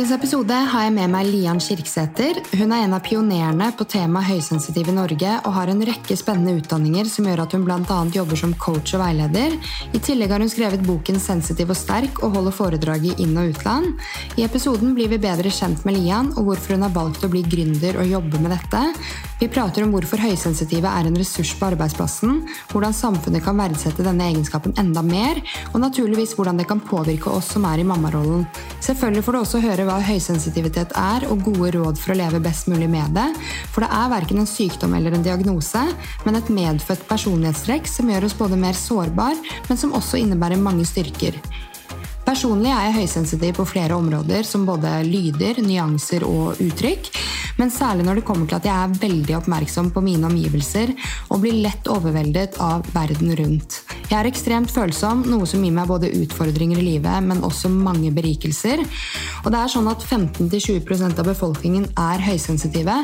dagens episode har jeg med meg Lian Kirksæter. Hun er en av pionerene på temaet høysensitiv i Norge og har en rekke spennende utdanninger som gjør at hun bl.a. jobber som coach og veileder. I tillegg har hun skrevet boken 'Sensitiv og sterk' og holder foredrag i inn- og utland. I episoden blir vi bedre kjent med Lian og hvorfor hun har valgt å bli gründer og jobbe med dette. Vi prater om hvorfor høysensitive er en ressurs på arbeidsplassen, hvordan samfunnet kan verdsette denne egenskapen enda mer, og naturligvis hvordan det kan påvirke oss som er i mammarollen. Selvfølgelig får du også høre hva høysensitivitet er, og gode råd for å leve best mulig med det. For det er verken en sykdom eller en diagnose, men et medfødt personlighetstrekk som gjør oss både mer sårbar, men som også innebærer mange styrker. Personlig er jeg høysensitiv på flere områder, som både lyder, nyanser og uttrykk. Men særlig når det kommer til at jeg er veldig oppmerksom på mine omgivelser og blir lett overveldet av verden rundt. Jeg er ekstremt følsom, noe som gir meg både utfordringer i livet, men også mange berikelser. Og det er sånn at 15-20% av befolkningen er høysensitive,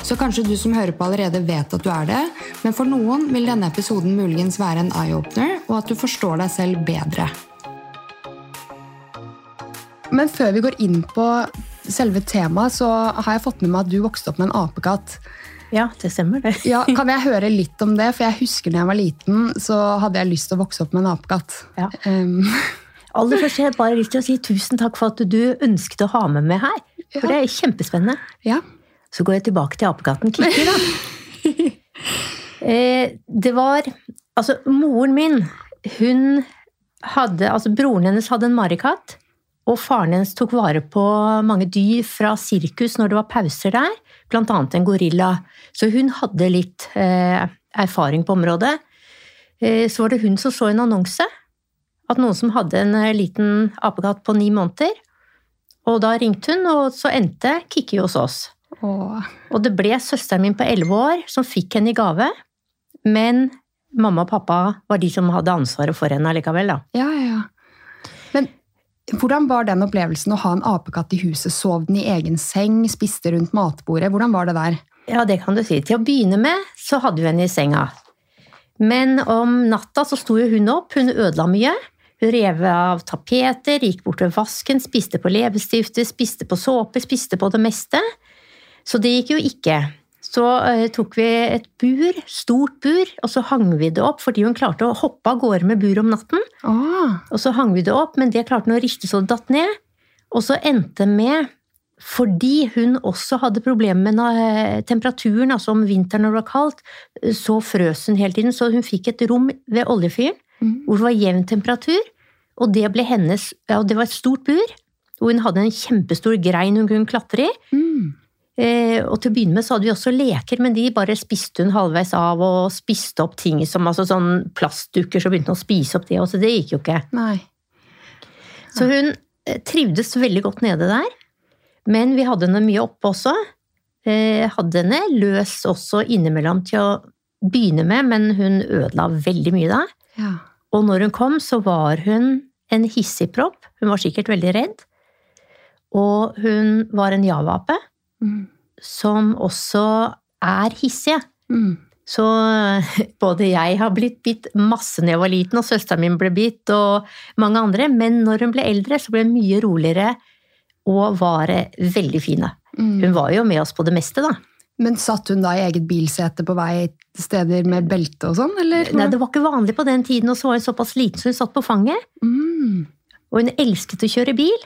så kanskje du som hører på allerede vet at du er det, men for noen vil denne episoden muligens være en eye-opener, og at du forstår deg selv bedre. Men før vi går inn på selve temaet, så har jeg fått med meg at du vokste opp med en apekatt. Ja, det stemmer det. ja, kan jeg høre litt om det? For jeg husker da jeg var liten, så hadde jeg lyst til å vokse opp med en apekatt. Ja. Um. Aller først har jeg bare lyst til å si tusen takk for at du ønsket å ha med meg her. For ja. det er kjempespennende. Ja. Så går jeg tilbake til apekatten Kikki, da. eh, det var Altså, moren min, hun hadde Altså, broren hennes hadde en marikatt. Og faren hennes tok vare på mange dyr fra sirkus når det var pauser der, annet en gorilla. Så hun hadde litt eh, erfaring på området. Eh, så var det hun som så en annonse. At noen som hadde en eh, liten apekatt på ni måneder. Og da ringte hun, og så endte Kikki hos oss. Åh. Og det ble søsteren min på elleve år som fikk henne i gave. Men mamma og pappa var de som hadde ansvaret for henne allikevel, da. Ja, ja. Hvordan var den opplevelsen å ha en apekatt i huset? Sov den i egen seng? Spiste rundt matbordet? Hvordan var det der? Ja, det kan du si. Til å begynne med så hadde vi henne i senga. Men om natta så sto jo hun opp, hun ødela mye. Hun rev av tapeter, gikk bort ved vasken, spiste på leppestifter, spiste på såpe, spiste på det meste. Så det gikk jo ikke så uh, tok vi et bur, stort bur, og så hang vi det opp fordi hun klarte å hoppe av gårde med bur om natten. Ah. Og så hang vi det opp, men det klarte hun å riste så det datt ned. Og så endte med fordi hun også hadde problemer med uh, temperaturen, altså om vinteren når det var kaldt, så frøs hun hele tiden. Så hun fikk et rom ved oljefyren mm. hvor det var jevn temperatur. Og det ble hennes Ja, det var et stort bur. Og hun hadde en kjempestor grein hun kunne klatre i. Mm. Eh, og til å begynne med så hadde vi også leker, men de bare spiste hun halvveis av og spiste opp ting som altså sånn plastdukker, så begynte hun å spise opp det også. Det gikk jo ikke. Nei. Så hun eh, trivdes veldig godt nede der. Men vi hadde henne mye oppe også. Eh, hadde henne løs også innimellom til å begynne med, men hun ødela veldig mye da. Ja. Og når hun kom, så var hun en hissigpropp. Hun var sikkert veldig redd. Og hun var en javape. Mm. som også er hissige. Mm. Så både jeg har blitt bitt masse da jeg var liten, og søsteren min ble bitt, og mange andre. Men når hun ble eldre, så ble hun mye roligere og var veldig fine. Mm. Hun var jo med oss på det meste, da. Men satt hun da i eget bilsete på vei til steder med belte og sånn, eller? Nei, det var ikke vanlig på den tiden, og så var hun såpass liten så hun satt på fanget. Mm. Og hun elsket å kjøre bil.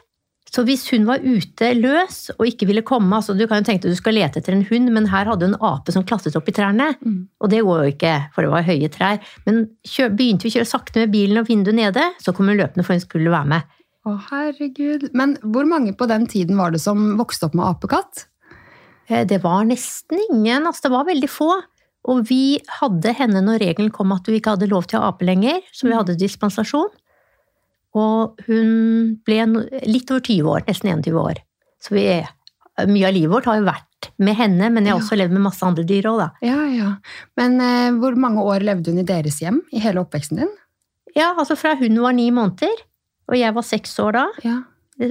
Så hvis hun var ute løs og ikke ville komme altså Du kan jo tenke deg du skal lete etter en hund, men her hadde hun en ape som klatret opp i trærne. Mm. Og det går jo ikke, for det var høye trær. Men kjør, begynte vi å kjøre sakte med bilen og vinduet nede, så kom hun løpende for hun skulle være med. Å, herregud. Men hvor mange på den tiden var det som vokste opp med apekatt? Eh, det var nesten ingen. altså Det var veldig få. Og vi hadde henne når regelen kom at du ikke hadde lov til å ha ape lenger, så vi mm. hadde dispensasjon. Og hun ble litt over 20 år, nesten 21 år. Så vi, mye av livet vårt har jo vært med henne, men jeg har også levd med masse andre dyr òg, da. Ja, ja. Men eh, hvor mange år levde hun i deres hjem i hele oppveksten din? Ja, altså fra hun var ni måneder, og jeg var seks år da. Ja.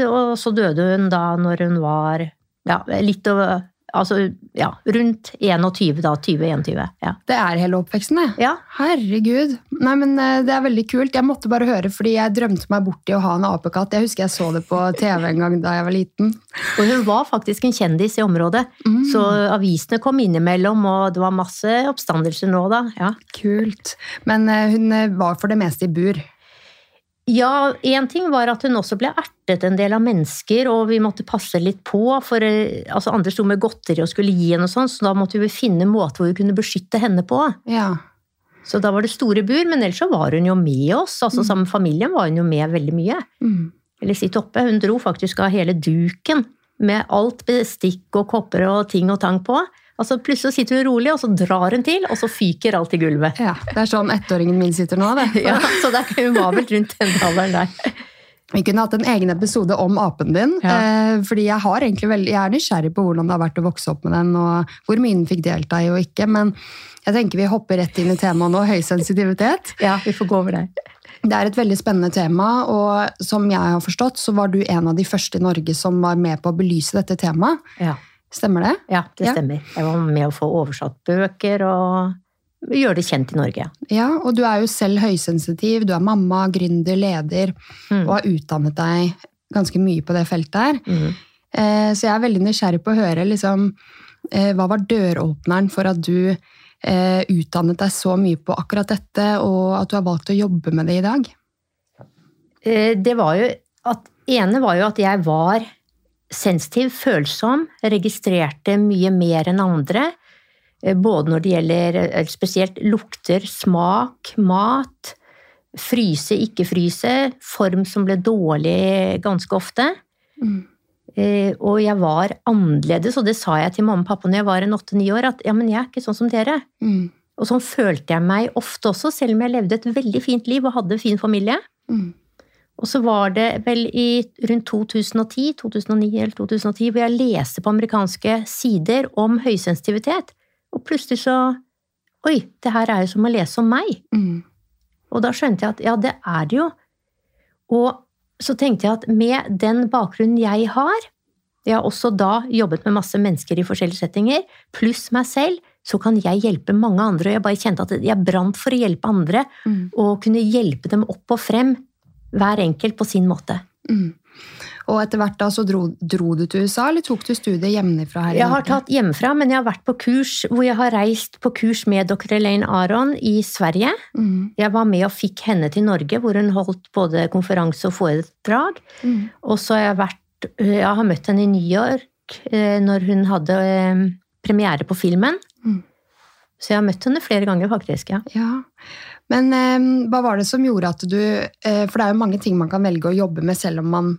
Og så døde hun da når hun var ja, litt over Altså ja, rundt 21, da. 20-21. Ja. Det er hele oppveksten, det. ja. Herregud. Nei, men eh, Det er veldig kult. Jeg måtte bare høre, fordi jeg drømte meg bort i å ha en apekatt. Jeg husker jeg så det på TV en gang da jeg var liten. Og hun var faktisk en kjendis i området, Mm. så avisene kom innimellom, og det var masse oppstandelser nå, da. Ja. Kult. Men eh, hun eh, var for det meste i bur. Ja, én ting var at hun også ble ertet en del av mennesker, og vi måtte passe litt på. For eh, altså, andre sto med godteri og skulle gi henne og sånn, så da måtte vi finne en måte hvor vi kunne beskytte henne på. Ja. Så da var det store bur, men ellers så var hun jo med oss. altså Sammen med familien var hun jo med veldig mye. Mm. Eller sitt oppe. Hun dro faktisk av hele duken med alt bestikk og kopper og ting og tang på. Altså Plutselig sitter hun rolig, og så drar hun til, og så fyker alt i gulvet. ja. Det er sånn ettåringen min sitter nå. det. Ja, så det, hun var vel rundt den alderen der. Vi kunne hatt en egen episode om apen din. Ja. Eh, fordi jeg, har veldig, jeg er nysgjerrig på hvordan det har vært å vokse opp med den, og hvor mye den fikk delta i og ikke. Men jeg tenker vi hopper rett inn i temaet nå, høysensitivitet. Ja, vi får gå over der. Det er et veldig spennende tema, og som jeg har forstått, så var du en av de første i Norge som var med på å belyse dette temaet. Ja, Stemmer det? ja det Ja. stemmer. Jeg var med å få oversatt bøker og gjøre det kjent i Norge. Ja, og du er jo selv høysensitiv, du er mamma, gründer, leder, Mm. og har utdannet deg ganske mye på det feltet her. Mhm. Eh, Så jeg er veldig nysgjerrig på å høre liksom, eh, hva var døråpneren for at du eh, utdannet deg så mye på akkurat dette, og at du har valgt å jobbe med det i dag? Det var jo at ene var jo at jeg var sensitiv, følsom, registrerte mye mer enn andre. eh, Både når det gjelder eh, spesielt lukter, smak, mat, fryse, ikke fryse, form som ble dårlig ganske ofte. Mm. Eh, Og jeg var annerledes, og det sa jeg til mamma og pappa når jeg var en åtte-ni år, at ja, men jeg er ikke sånn som dere. Mm. Og sånn følte jeg meg ofte også, selv om jeg levde et veldig fint liv og hadde en fin familie. Mm. Og så var det vel i rundt 2010, 2009 eller 2010, hvor jeg leste på amerikanske sider om høysensitivitet. Og plutselig så Oi, det her er jo som å lese om meg. Mm. Og da skjønte jeg at ja, det er det jo. Og så tenkte jeg at med den bakgrunnen jeg har, jeg har også da jobbet med masse mennesker i forskjellige settinger, pluss meg selv, så kan jeg hjelpe mange andre. Og jeg bare kjente at jeg brant for å hjelpe andre, Mm. og kunne hjelpe dem opp og frem, hver enkelt på sin måte. Mm. Og etter hvert da så dro, dro du til USA, eller tok du studiet hjemmefra her Jeg har tatt hjemmefra, men jeg har vært på kurs hvor jeg har reist på kurs med dr. Elaine Aron i Sverige. Mm. Jeg var med og fikk henne til Norge, hvor hun holdt både konferanse og foredrag. Mm. Og så har jeg vært Jeg har møtt henne i New York eh, når hun hadde eh, premiere på filmen. Mm. Så jeg har møtt henne flere ganger, faktisk. ja. Ja, men eh, hva var det som gjorde at du eh, For det er jo mange ting man kan velge å jobbe med selv om man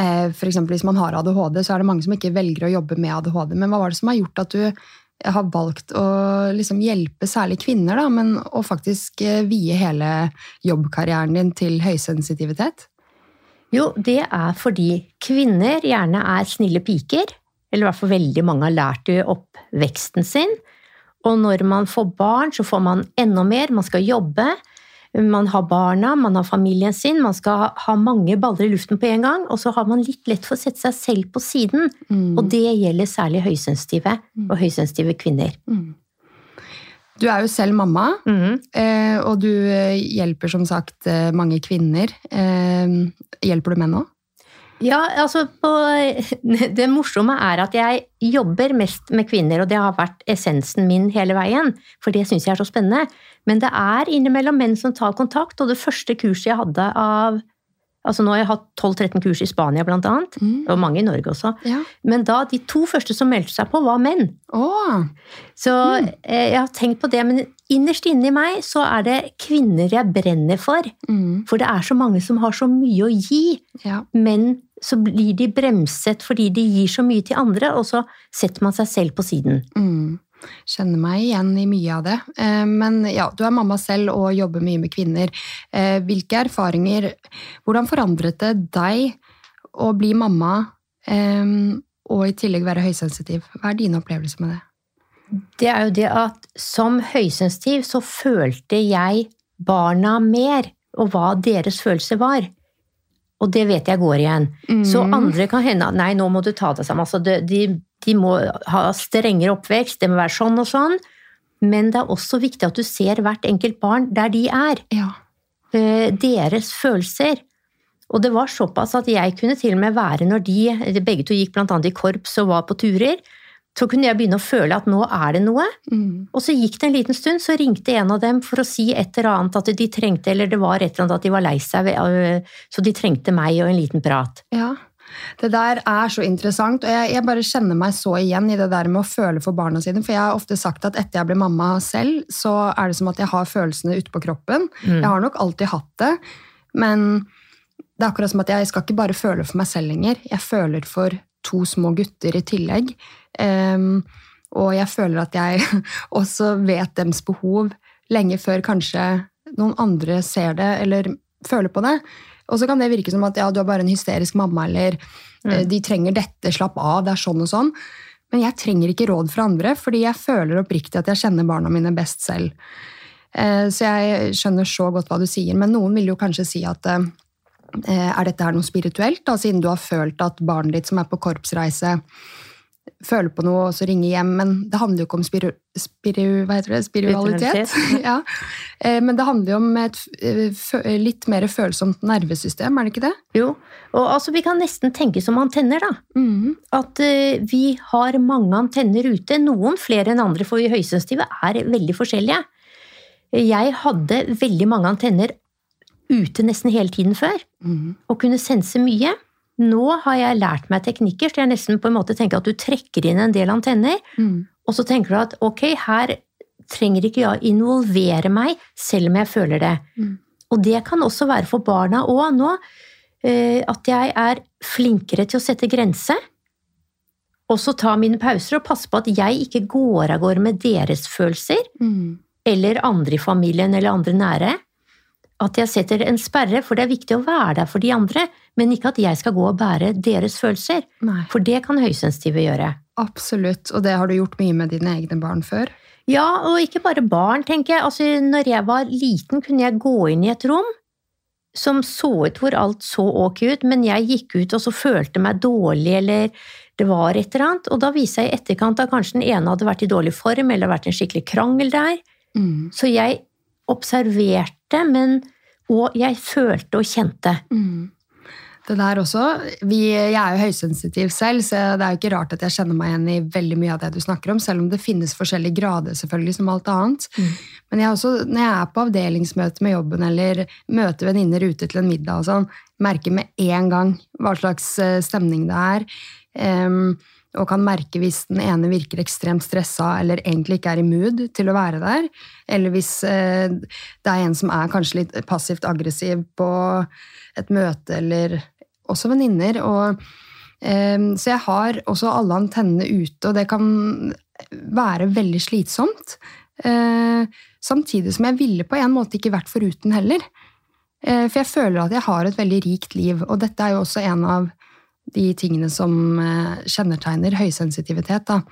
eh, eksempel Hvis man har ADHD, så er det mange som ikke velger å jobbe med ADHD. Men hva var det som har gjort at du har valgt å liksom hjelpe særlig kvinner, da, men å faktisk eh, vie hele jobbkarrieren din til høysensitivitet? Jo, det er fordi kvinner gjerne er snille piker. Eller i hvert fall veldig mange har lært det i oppveksten sin. Og når man får barn, så får man enda mer. Man skal jobbe. Man har barna, man har familien sin. Man skal ha mange baller i luften på en gang. Og så har man litt lett for å sette seg selv på siden. Mm. Og det gjelder særlig høysensitive og høysensitive kvinner. Mm. Du er jo selv mamma, Mhm. eh, og du eh, hjelper som sagt eh, mange kvinner. Hjelper du menn òg? Ja, altså på, Det morsomme er at jeg jobber mest med kvinner, og det har vært essensen min hele veien. For det syns jeg er så spennende. Men det er innimellom menn som tar kontakt, og det første kurset jeg hadde av Altså Nå har jeg hatt 12-13 kurs i Spania, blant annet. Mm. Og mange i Norge også. Ja. Men da, de to første som meldte seg på, var menn. Oh. Så eh, jeg har tenkt på det, men innerst inne i meg så er det kvinner jeg brenner for. mm. For det er så mange som har så mye å gi. ja. Men så blir de bremset fordi de gir så mye til andre, og så setter man seg selv på siden. Mm. Kjenner meg igjen i mye av det. Eh, Men ja, du er mamma selv og jobber mye med kvinner. Eh, Hvilke erfaringer Hvordan forandret det deg å bli mamma eh, og i tillegg være høysensitiv? Hva er dine opplevelser med det? Det er jo det at som høysensitiv så følte jeg barna mer, og hva deres følelser var. Og det vet jeg går igjen. Så Mm. andre kan hende at nei, nå må du ta deg sammen. Altså, de, de må ha strengere oppvekst, det må være sånn og sånn. Men det er også viktig at du ser hvert enkelt barn der de er. Ja. Eh, Deres følelser. Og det var såpass at jeg kunne til og med være når de begge to gikk blant annet i korps og var på turer, så kunne jeg begynne å føle at nå er det noe. Mm. Og så gikk det en liten stund, så ringte en av dem for å si et eller annet at de trengte, eller det var et eller annet at de var lei seg, øh, så de trengte meg og en liten prat. Ja. Det der er så interessant, og jeg, jeg bare kjenner meg så igjen i det der med å føle for barna sine. For jeg har ofte sagt at etter jeg ble mamma selv, så er det som at jeg har følelsene ute på kroppen. Mm. Jeg har nok alltid hatt det, men det er akkurat som at jeg skal ikke bare føle for meg selv lenger. Jeg føler for to små gutter i tillegg. Um, og jeg føler at jeg også vet dems behov lenge før kanskje noen andre ser det eller føler på det. Og så kan det virke som at ja, du er bare en hysterisk mamma, eller mm. de trenger dette, slapp av, det er sånn og sånn. Men jeg trenger ikke råd fra andre, fordi jeg føler oppriktig at jeg kjenner barna mine best selv. Eh, Så jeg skjønner så godt hva du sier, men noen vil jo kanskje si at eh, er dette her noe spirituelt, da, siden du har følt at barnet ditt som er på korpsreise, føler på noe og så ringer hjem, men det handler jo ikke om spiru, spiru, det? spiritualitet. ja. Eh, Men det handler jo om et eh, litt mer følsomt nervesystem, er det ikke det? Jo, og altså vi kan nesten tenke som antenner, da. At uh, vi har mange antenner ute, noen flere enn andre, for vi høysensitive er veldig forskjellige. Jeg hadde veldig mange antenner ute nesten hele tiden før, og kunne sense mye. Nå har jeg lært meg teknikker, så jeg nesten på en måte tenker at du trekker inn en del antenner, og så tenker du at ok, her trenger ikke jeg involvere meg, selv om jeg føler det. Mm. Og det kan også være for barna òg nå, eh, at jeg er flinkere til å sette grense. Også ta mine pauser og passe på at jeg ikke går av gårde med deres følelser, eller andre i familien eller andre nære. At jeg setter en sperre, for det er viktig å være der for de andre, men ikke at jeg skal gå og bære deres følelser. Nei. For det kan høysensitive gjøre. Absolutt, og det har du gjort mye med dine egne barn før. Ja, og ikke bare barn, tenker jeg. Altså, når jeg var liten, kunne jeg gå inn i et rom som så ut hvor alt så ok ut, men jeg gikk ut og så følte meg dårlig, eller det var et eller annet, og da viser jeg i etterkant at kanskje den ene hadde vært i dårlig form, eller vært en skikkelig krangel der. Så jeg observerte, men og jeg følte og kjente. Det der også, vi, Jeg er jo høysensitiv selv, så det er jo ikke rart at jeg kjenner meg igjen i veldig mye av det du snakker om, selv om det finnes forskjellige grader, selvfølgelig, som alt annet. Men jeg også, når jeg er på avdelingsmøte med jobben eller møter venninner ute til en middag, og sånn, merker med en gang hva slags eh, stemning det er. em, og kan merke hvis den ene virker ekstremt stressa eller egentlig ikke er i mood til å være der. Eller hvis eh, det er en som er kanskje litt passivt aggressiv på et møte, eller også venninner. Og, eh, så jeg har også alle antennene ute, og det kan være veldig slitsomt. Eh, samtidig som jeg ville på en måte ikke vært foruten heller. For jeg føler at jeg har et veldig rikt liv, og dette er jo også en av de tingene som eh, kjennetegner høysensitivitet. Da.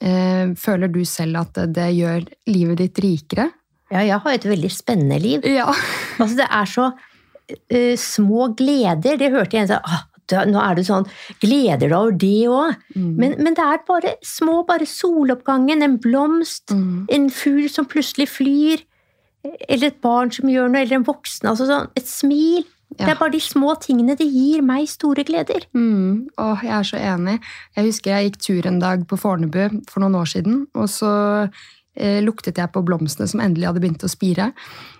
Eh, føler du selv at det gjør livet ditt rikere? Ja, jeg har et veldig spennende liv. Ja. Altså, det er så uh, små gleder. Det hørte jeg en ah, da, Nå er du sånn Gleder deg over det òg? Men, men det er bare små, bare soloppgangen, en blomst, en fugl som plutselig flyr, eller et barn som gjør noe, eller en voksen. Altså sånn, et smil. Det er bare de små tingene. Det gir meg store gleder. Mm. Åh, jeg er så enig. Jeg husker jeg gikk tur en dag på Fornebu for noen år siden, og så eh, luktet jeg på blomstene som endelig hadde begynt å spire.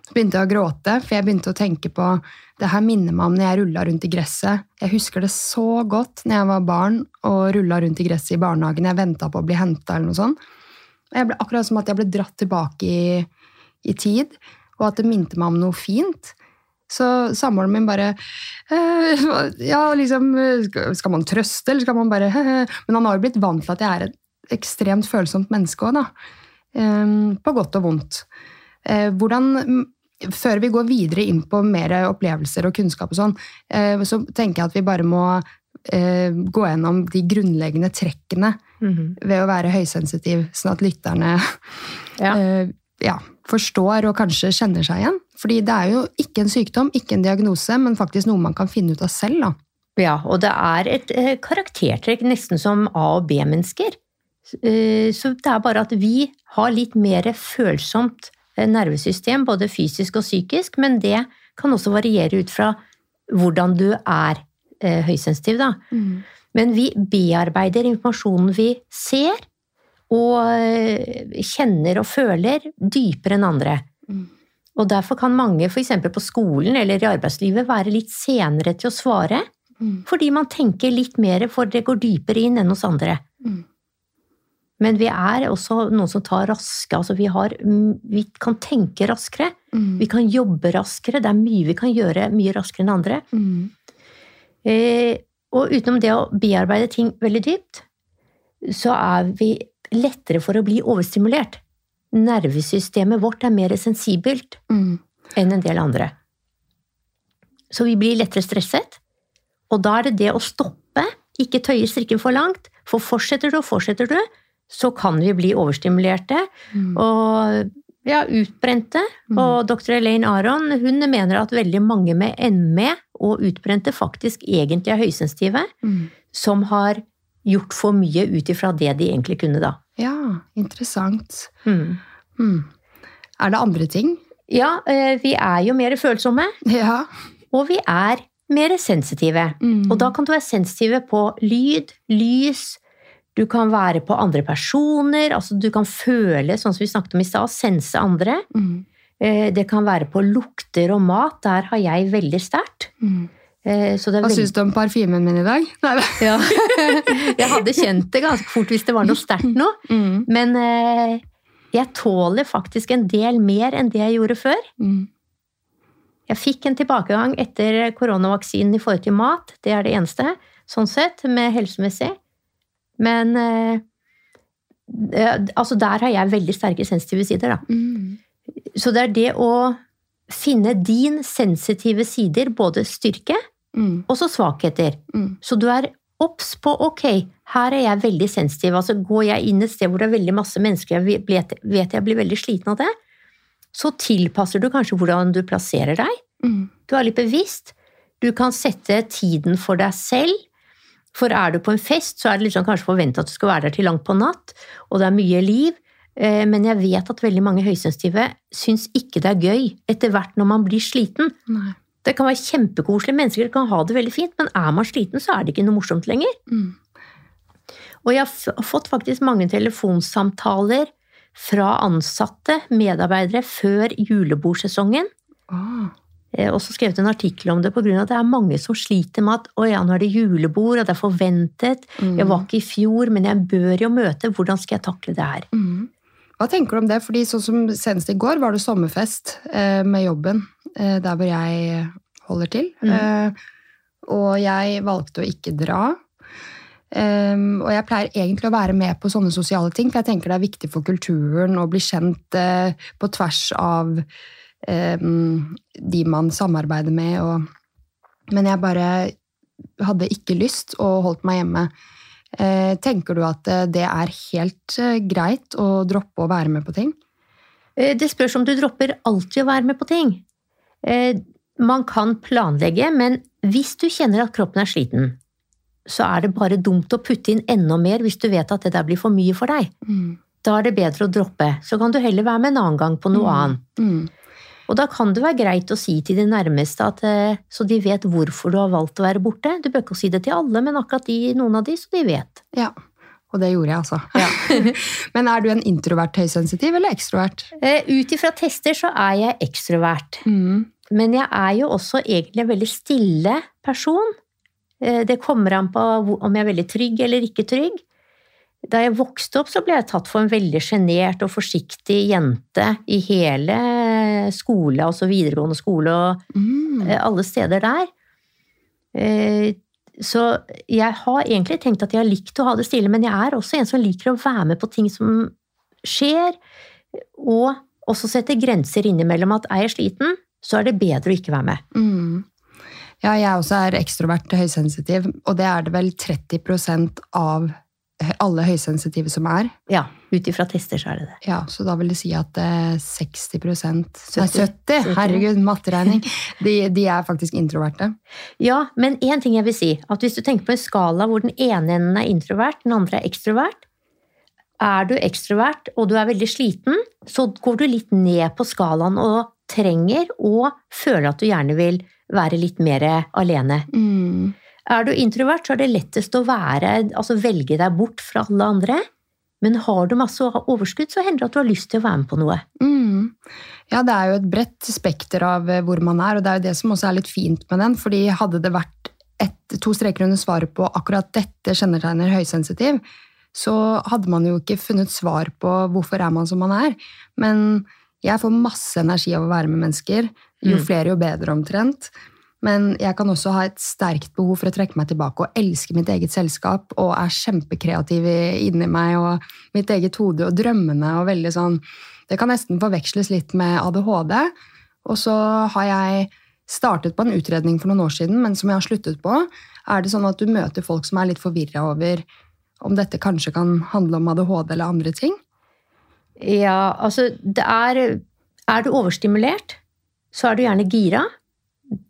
Så begynte jeg å gråte, for jeg begynte å tenke på det her minner meg om når jeg rulla rundt i gresset. Jeg husker det så godt når jeg var barn og rulla rundt i gresset i barnehagen. Jeg venta på å bli henta eller noe sånt. Og jeg ble, akkurat som at jeg ble dratt tilbake i, i tid, og at det minte meg om noe fint. Så samboeren min bare eh, Ja, liksom eh, Skal man trøste, eller skal man bare Men han har jo blitt vant til at jeg er et ekstremt følsomt menneske òg, da. Eh, På godt og vondt. Eh, Hvordan mm, Før vi går videre inn på mer opplevelser og kunnskap og sånn, eh, så tenker jeg at vi bare må eh, gå gjennom de grunnleggende trekkene ved å være høysensitiv, sånn at lytterne Ja. Ja, forstår og kanskje kjenner seg igjen. Fordi det er jo ikke en sykdom, ikke en diagnose, men faktisk noe man kan finne ut av selv. Da. Ja, og det er et eh, karaktertrekk nesten som A- og B-mennesker. Eh, Så det er bare at vi har litt mer følsomt eh, nervesystem, både fysisk og psykisk, men det kan også variere ut fra hvordan du er høysensitiv, da. Men vi bearbeider informasjonen vi ser og eh, kjenner og føler, dypere enn andre. Mm. Og derfor kan mange f.eks. på skolen eller i arbeidslivet være litt senere til å svare, Mm. fordi man tenker litt mer, for det går dypere inn enn hos andre. Mm. Men vi er også noen som tar raske, altså vi, har, vi kan tenke raskere. Mm. Vi kan jobbe raskere, det er mye vi kan gjøre mye raskere enn andre. Mm. Eh, og utenom det å bearbeide ting veldig dypt, så er vi lettere for å bli overstimulert. Nervesystemet vårt er mer sensibelt Mm. enn en del andre. Så vi blir lettere stresset, og da er det det å stoppe, ikke tøye strikken for langt, for fortsetter du og fortsetter du, så kan vi bli overstimulerte Mm. og ja, utbrente. Mm. Og dr. Elaine Aron hun mener at veldig mange med ME og utbrente faktisk egentlig er høysensitive, Mm. som har gjort for mye ut ifra det de egentlig kunne, da. Ja, interessant. Mm. Mm. Er det andre ting? Ja, eh, vi er jo mer følsomme, Ja. og vi er mer sensitive. Mm. Og da kan du være sensitive på lyd, lys, du kan være på andre personer, altså du kan føle, sånn som vi snakket om i stad, sense andre. mm. Eh, Det kan være på lukter og mat, der har jeg veldig sterkt. Mm. Eh, Så det Hva syns du om parfymen min i dag? Ja. Jeg hadde kjent det ganske fort hvis det var noe sterkt nå, mm. men eh, jeg tåler faktisk en del mer enn det jeg gjorde før. Mm. Jeg fikk en tilbakegang etter koronavaksinen i forhold til mat, det er det eneste, sånn sett, med helsemessig. Men eh, altså der har jeg veldig sterke sensitive sider, da. Mm. Så det er det å finne din sensitive sider, både styrke Mm. og så svakheter. Mm. Så du er obs på ok, her er jeg veldig sensitiv. Altså Går jeg inn et sted hvor det er veldig masse mennesker, jeg vet, vet jeg blir veldig sliten av det, så tilpasser du kanskje hvordan du plasserer deg. Mm. Du er litt bevisst. Du kan sette tiden for deg selv. For er du på en fest, så er det liksom kanskje forventa at du skal være der til langt på natt, og det er mye liv. Eh, Men jeg vet at veldig mange høysensitive syns ikke det er gøy etter hvert når man blir sliten. Nei. Det kan være kjempekoselige mennesker, kan ha det veldig fint, men er man sliten, så er det ikke noe morsomt lenger. Mm. Og jeg har fått faktisk mange telefonsamtaler fra ansatte, medarbeidere, før julebordsesongen. Ah. Eh, også skrevet en artikkel om det av at det er mange som sliter med at å ja, nå er det julebord, og det er forventet, Mm. jeg var ikke i fjor, men jeg bør jo møte, hvordan skal jeg takle det her? Mm. Hva tenker du om det? Fordi sånn som Senest i går var det sommerfest eh, med jobben der hvor jeg holder til. Mm. Eh, og jeg valgte å ikke dra. Um, og jeg pleier egentlig å være med på sånne sosiale ting, for jeg tenker det er viktig for kulturen å bli kjent uh, på tvers av um, de man samarbeider med. Og, men jeg bare hadde ikke lyst og holdt meg hjemme. Uh, tenker du at eh, det er helt uh, greit å droppe å være med på ting? Eh, Det spørs om du dropper alltid å være med på ting. Eh, Man kan planlegge, men hvis du kjenner at kroppen er sliten, så er det bare dumt å putte inn enda mer hvis du vet at det der blir for mye for deg. Da er det bedre å droppe. Så kan du heller være med en annen gang på noe Mm. annet. Mm. Og da kan det være greit å si til de nærmeste at, eh, så de vet hvorfor du har valgt å være borte. Du bør ikke si det til alle, men akkurat de, noen av de, så de vet. Ja, og det gjorde jeg altså. Men er du en introvert høysensitiv eller ekstrovert? Eh, Ut ifra tester så er jeg ekstrovert. Mm. Men jeg er jo også egentlig en veldig stille person. Eh, Det kommer an på om jeg er veldig trygg eller ikke trygg. Da jeg vokste opp, så ble jeg tatt for en veldig sjenert og forsiktig jente i hele skole, altså videregående skole og Mm. eh, alle steder der. Så jeg har egentlig tenkt at jeg har likt å ha det stille, men jeg er også en som liker å være med på ting som skjer, og også sette grenser innimellom at er jeg sliten, så er det bedre å ikke være med. Mm. Ja, jeg også er ekstrovert høysensitiv, og det er det vel 30% av alle høysensitive som er. Ja, ut ifra tester så er det det. Ja, Så da vil det si at 60 70, Nei, 70. 70! Herregud, matteregning. De, de er faktisk introverte. Ja, men én ting jeg vil si. At hvis du tenker på en skala hvor den ene enden er introvert, den andre er ekstrovert. Er du ekstrovert og du er veldig sliten, så går du litt ned på skalaen og trenger og føler at du gjerne vil være litt mer alene. Mm. Er du introvert, så er det lettest å være, altså velge deg bort fra alle andre. Men har du masse overskudd, så hender det at du har lyst til å være med på noe. Mm. Ja, det er jo et bredt spekter av eh, hvor man er, og det er jo det som også er litt fint med den. fordi hadde det vært et, to streker under svaret på akkurat dette kjennetegner høysensitiv, så hadde man jo ikke funnet svar på hvorfor er man som man er. Men jeg får masse energi av å være med mennesker. Jo Mm. flere, jo bedre, omtrent. Men jeg kan også ha et sterkt behov for å trekke meg tilbake og elske mitt eget selskap og er kjempekreativ inni meg og mitt eget hode og drømmene og veldig sånn Det kan nesten forveksles litt med ADHD. Og så har jeg startet på en utredning for noen år siden, men som jeg har sluttet på. Er det sånn at du møter folk som er litt forvirra over om dette kanskje kan handle om ADHD eller andre ting? Ja, altså det er Er du overstimulert, så er du gjerne gira.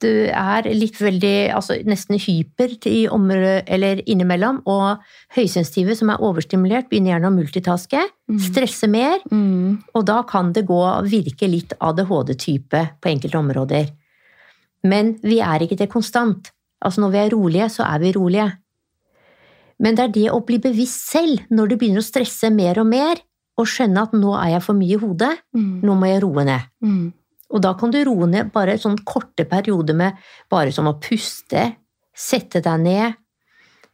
Du er litt veldig altså nesten hyper i området, eller innimellom, og høysensitive som er overstimulert, begynner gjerne å multitaske, Mm. stresse mer, Mm. og da kan det gå virke litt ADHD-type på enkelte områder. Men vi er ikke det konstant. Altså når vi er rolige, så er vi rolige. Men det er det å bli bevisst selv, når du begynner å stresse mer og mer, og skjønne at nå er jeg for mye i hodet, Mm. nå må jeg roe ned. Og da kan du roe ned bare sånn korte perioder med bare som å puste, sette deg ned,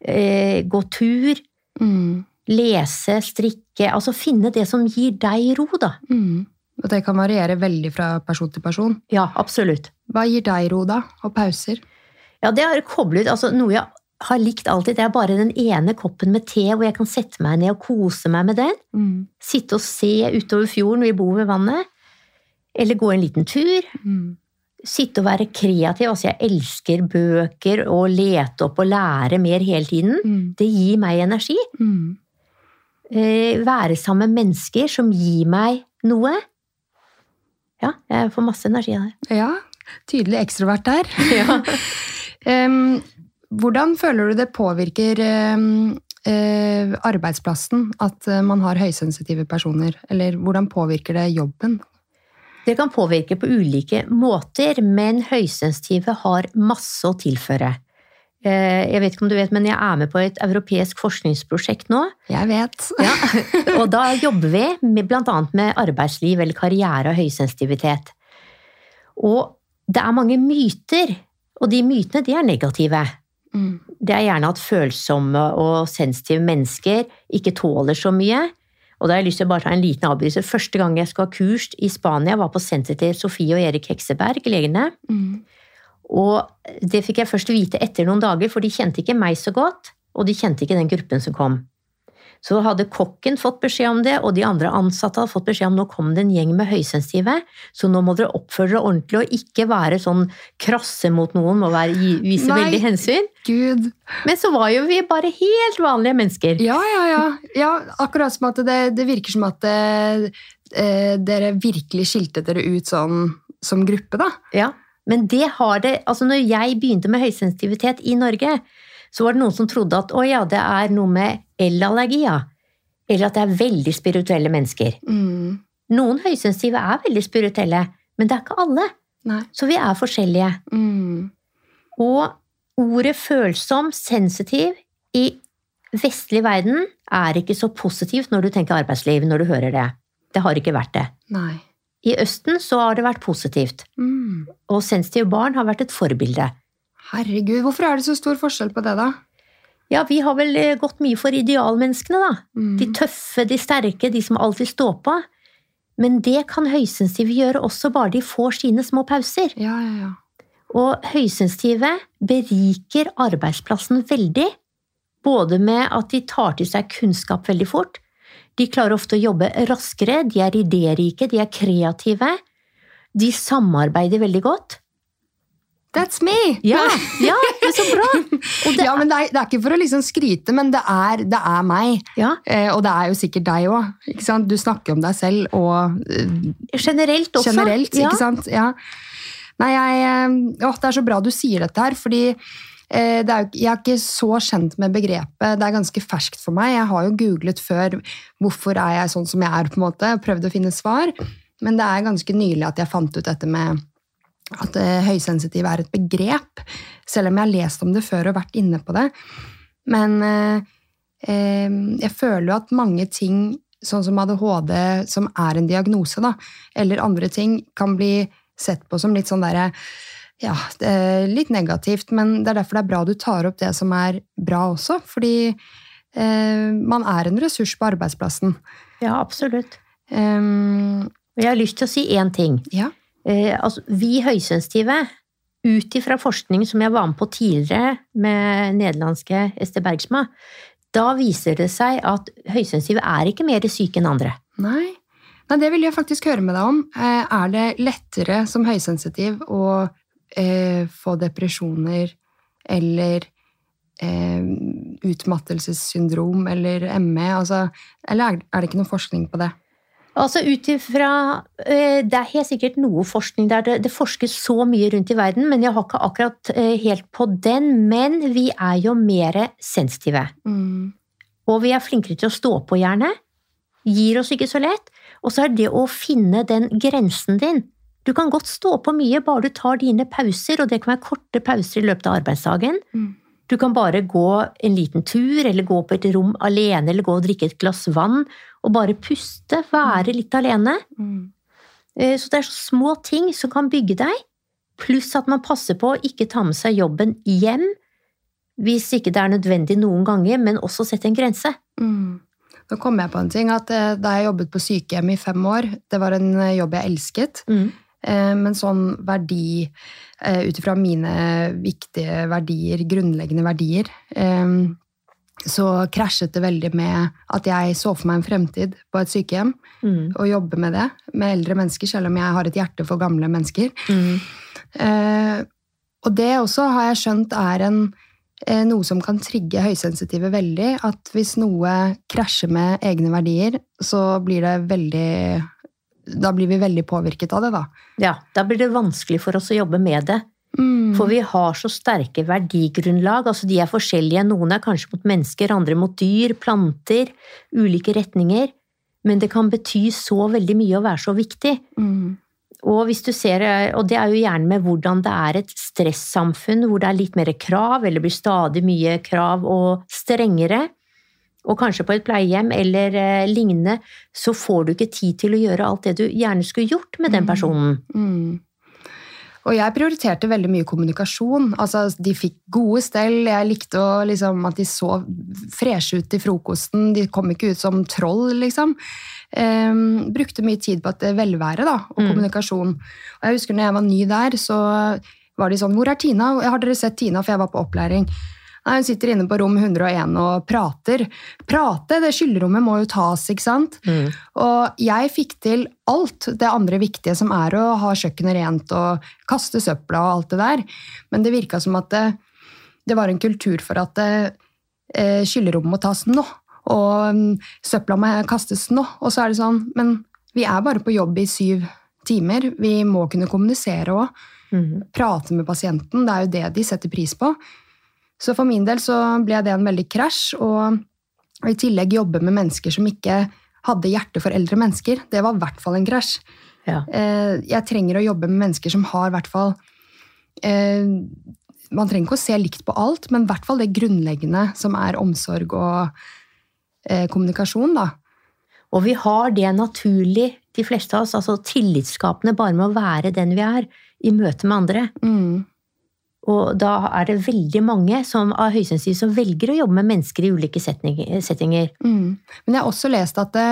eh, gå tur, Mm. lese, strikke, altså finne det som gir deg ro, da. Mm. Og det kan variere veldig fra person til person. Ja, absolutt. Hva gir deg ro, da? Og pauser? Ja, det har koblet, altså noe jeg har likt alltid, det er bare den ene koppen med te hvor jeg kan sette meg ned og kose meg med den. Mm. Sitte og se utover fjorden, vi bor ved vannet. Eller gå en liten tur. Mm. Sitte og være kreativ. Altså, jeg elsker bøker og lete opp og lære mer hele tiden. Mm. Det gir meg energi. Mm. Eh, være sammen med mennesker som gir meg noe. Ja, jeg får masse energi av det. Ja, tydelig ekstrovert der. Ja. um, hvordan føler du det påvirker um, uh, arbeidsplassen at eh, man har høysensitive personer? Eller hvordan påvirker det jobben? Det kan påvirke på ulike måter, men høysensitive har masse å tilføre. Eh, Jeg vet ikke om du vet, men jeg er med på et europeisk forskningsprosjekt nå. Jeg vet. Ja, og da jobber vi med, blant annet med arbeidsliv eller karriere og høysensitivitet. Og det er mange myter, og de mytene de er negative. Mm. Det er gjerne at følsomme og sensitive mennesker ikke tåler så mye. Og da har jeg lyst til å bare ta en liten avbrytelse. Første gang jeg skulle ha kurs i Spania, var på senter til Sofie og Erik Hekseberg, legene. Mm. Og det fikk jeg først vite etter noen dager, for de kjente ikke meg så godt, og de kjente ikke den gruppen som kom. Så hadde kokken fått beskjed om det, og de andre ansatte hadde fått beskjed om nå kom det en gjeng med høysensitive, så nå må dere oppføre dere ordentlig og ikke være sånn krasse mot noen, og være, vise Nei. veldig hensyn. Gud. Men så var jo vi bare helt vanlige mennesker. Ja, ja, ja. ja akkurat som at det, det virker som at det, eh, dere virkelig skilte dere ut sånn som gruppe, da. Ja, men det har det Altså, når jeg begynte med høysensitivitet i Norge, så var det noen som trodde at å ja, det er noe med elallergi, ja. Eller at det er veldig spirituelle mennesker. Mm. Noen høysensitive er veldig spirituelle, men det er ikke alle. Nei. Så vi er forskjellige. Mm. Og ordet følsom, sensitiv, i vestlig verden er ikke så positivt når du tenker arbeidsliv, når du hører det. Det har ikke vært det. Nei. I Østen så har det vært positivt, Mm. og sensitive barn har vært et forbilde. Herregud, hvorfor er det så stor forskjell på det, da? Ja, vi har vel eh, gått mye for idealmenneskene, da. Mm. De tøffe, de sterke, de som alltid står på. Men det kan høysensitive gjøre også bare de får sine små pauser. Ja, ja, ja. Og høysensitive beriker arbeidsplassen veldig. Både med at de tar til seg kunnskap veldig fort. De klarer ofte å jobbe raskere, de er idérike, de er kreative. De samarbeider veldig godt. That's me! Ja, ja det er så bra! Det, Ja, men det er, det er ikke for å liksom skryte, men det er, det er meg. ja, Eh, og det er jo sikkert deg òg. Du snakker om deg selv og eh, generelt også. generelt, ja. ikke sant? Ja. Nei, jeg å, det er så bra du sier dette her, fordi eh, det er jo, jeg er ikke så kjent med begrepet. Det er ganske ferskt for meg. Jeg har jo googlet før hvorfor er jeg sånn som jeg er, på en måte, og prøvd å finne svar. Men det er ganske nylig at jeg fant ut dette med at eh, høysensitiv er et begrep, selv om jeg har lest om det før og vært inne på det. Men eh, eh, jeg føler jo at mange ting, sånn som ADHD, som er en diagnose, da, eller andre ting, kan bli sett på som litt sånn derre ja, litt negativt, men det er derfor det er bra du tar opp det som er bra også. Fordi eh, man er en ressurs på arbeidsplassen. ja, absolutt. Um, jeg har lyst til å si én ting. ja. Eh, altså, vi høysensitive, ut ifra forskning som jeg var med på tidligere med nederlandske Ester Bergsma, da viser det seg at høysensitive er ikke mer syke enn andre. Nei. Nei, det vil jeg faktisk høre med deg om. Eh, Er det lettere som høysensitiv å eh, få depresjoner eller eh, utmattelsessyndrom eller ME? Altså, eller er, er det ikke noe forskning på det? Altså ut ifra eh, Det er helt sikkert noe forskning der. Det, det forskes så mye rundt i verden, men jeg har ikke akkurat eh, helt på den. Men vi er jo mer sensitive. Mm. Og vi er flinkere til å stå på, gjerne. Gir oss ikke så lett. Og så er det å finne den grensen din. Du kan godt stå på mye, bare du tar dine pauser, og det kan være korte pauser i løpet av arbeidsdagen. Mm. Du kan bare gå en liten tur, eller gå på et rom alene, eller gå og drikke et glass vann, og bare puste, være litt alene. Mm. Eh, Så det er så små ting som kan bygge deg, pluss at man passer på å ikke ta med seg jobben hjem, hvis ikke det er nødvendig noen ganger, men også sette en grense. Mm. Nå kom jeg på en ting, at eh, Da jeg jobbet på sykehjem i fem år, det var en eh, jobb jeg elsket, Mm. men sånn verdi ut ifra mine viktige verdier, grunnleggende verdier, så krasjet det veldig med at jeg så for meg en fremtid på et sykehjem Mm. og jobbe med det, med eldre mennesker, selv om jeg har et hjerte for gamle mennesker. Mm. Eh, og det også har jeg skjønt er en, eh, noe som kan trigge høysensitive veldig. At hvis noe krasjer med egne verdier, så blir det veldig Da blir vi veldig påvirket av det, da. Ja, da blir det vanskelig for oss å jobbe med det. Mm. For vi har så sterke verdigrunnlag. altså De er forskjellige. Noen er kanskje mot mennesker, andre mot dyr, planter, ulike retninger. Men det kan bety så veldig mye å være så viktig. Mm. Og, hvis du ser, og det er jo gjerne med hvordan det er et stressamfunn, hvor det er litt mer krav, eller blir stadig mye krav og strengere. Og kanskje på et pleiehjem eller eh, lignende, så får du ikke tid til å gjøre alt det du gjerne skulle gjort med den Mm. personen. Mm. Og jeg prioriterte veldig mye kommunikasjon. Altså, de fikk gode stell, jeg likte å, liksom, at de så freshe ut til frokosten. De kom ikke ut som troll, liksom. Um, brukte mye tid på at velvære da, og Mm. kommunikasjon. Og jeg husker når jeg var ny der, så var de sånn 'Hvor er Tina?' Har dere sett Tina? For jeg var på opplæring. Nei, Hun sitter inne på rom 101 og prater. Prate, det skyllerommet må jo tas, ikke sant? Mm. Og jeg fikk til alt det andre viktige som er å ha kjøkkenet rent og kaste søpla og alt det der. Men det virka som at det, det var en kultur for at eh, skyllerommet må tas nå. Og um, søpla må kastes nå. Og så er det sånn Men vi er bare på jobb i syv timer. Vi må kunne kommunisere òg. Mm. Prate med pasienten. Det er jo det de setter pris på. Så for min del så ble det en veldig krasj. Og i tillegg jobbe med mennesker som ikke hadde hjerte for eldre mennesker. Det var i hvert fall en krasj. Ja. Eh, Jeg trenger å jobbe med mennesker som har i hvert fall eh, Man trenger ikke å se likt på alt, men i hvert fall det grunnleggende som er omsorg og eh, kommunikasjon. da. Og vi har det naturlig, de fleste av oss, altså tillitsskapende bare med å være den vi er, i møte med andre. Mm. Og da er det veldig mange som av høysensitive som velger å jobbe med mennesker i ulike settinger. Mm. Men jeg har også lest at det,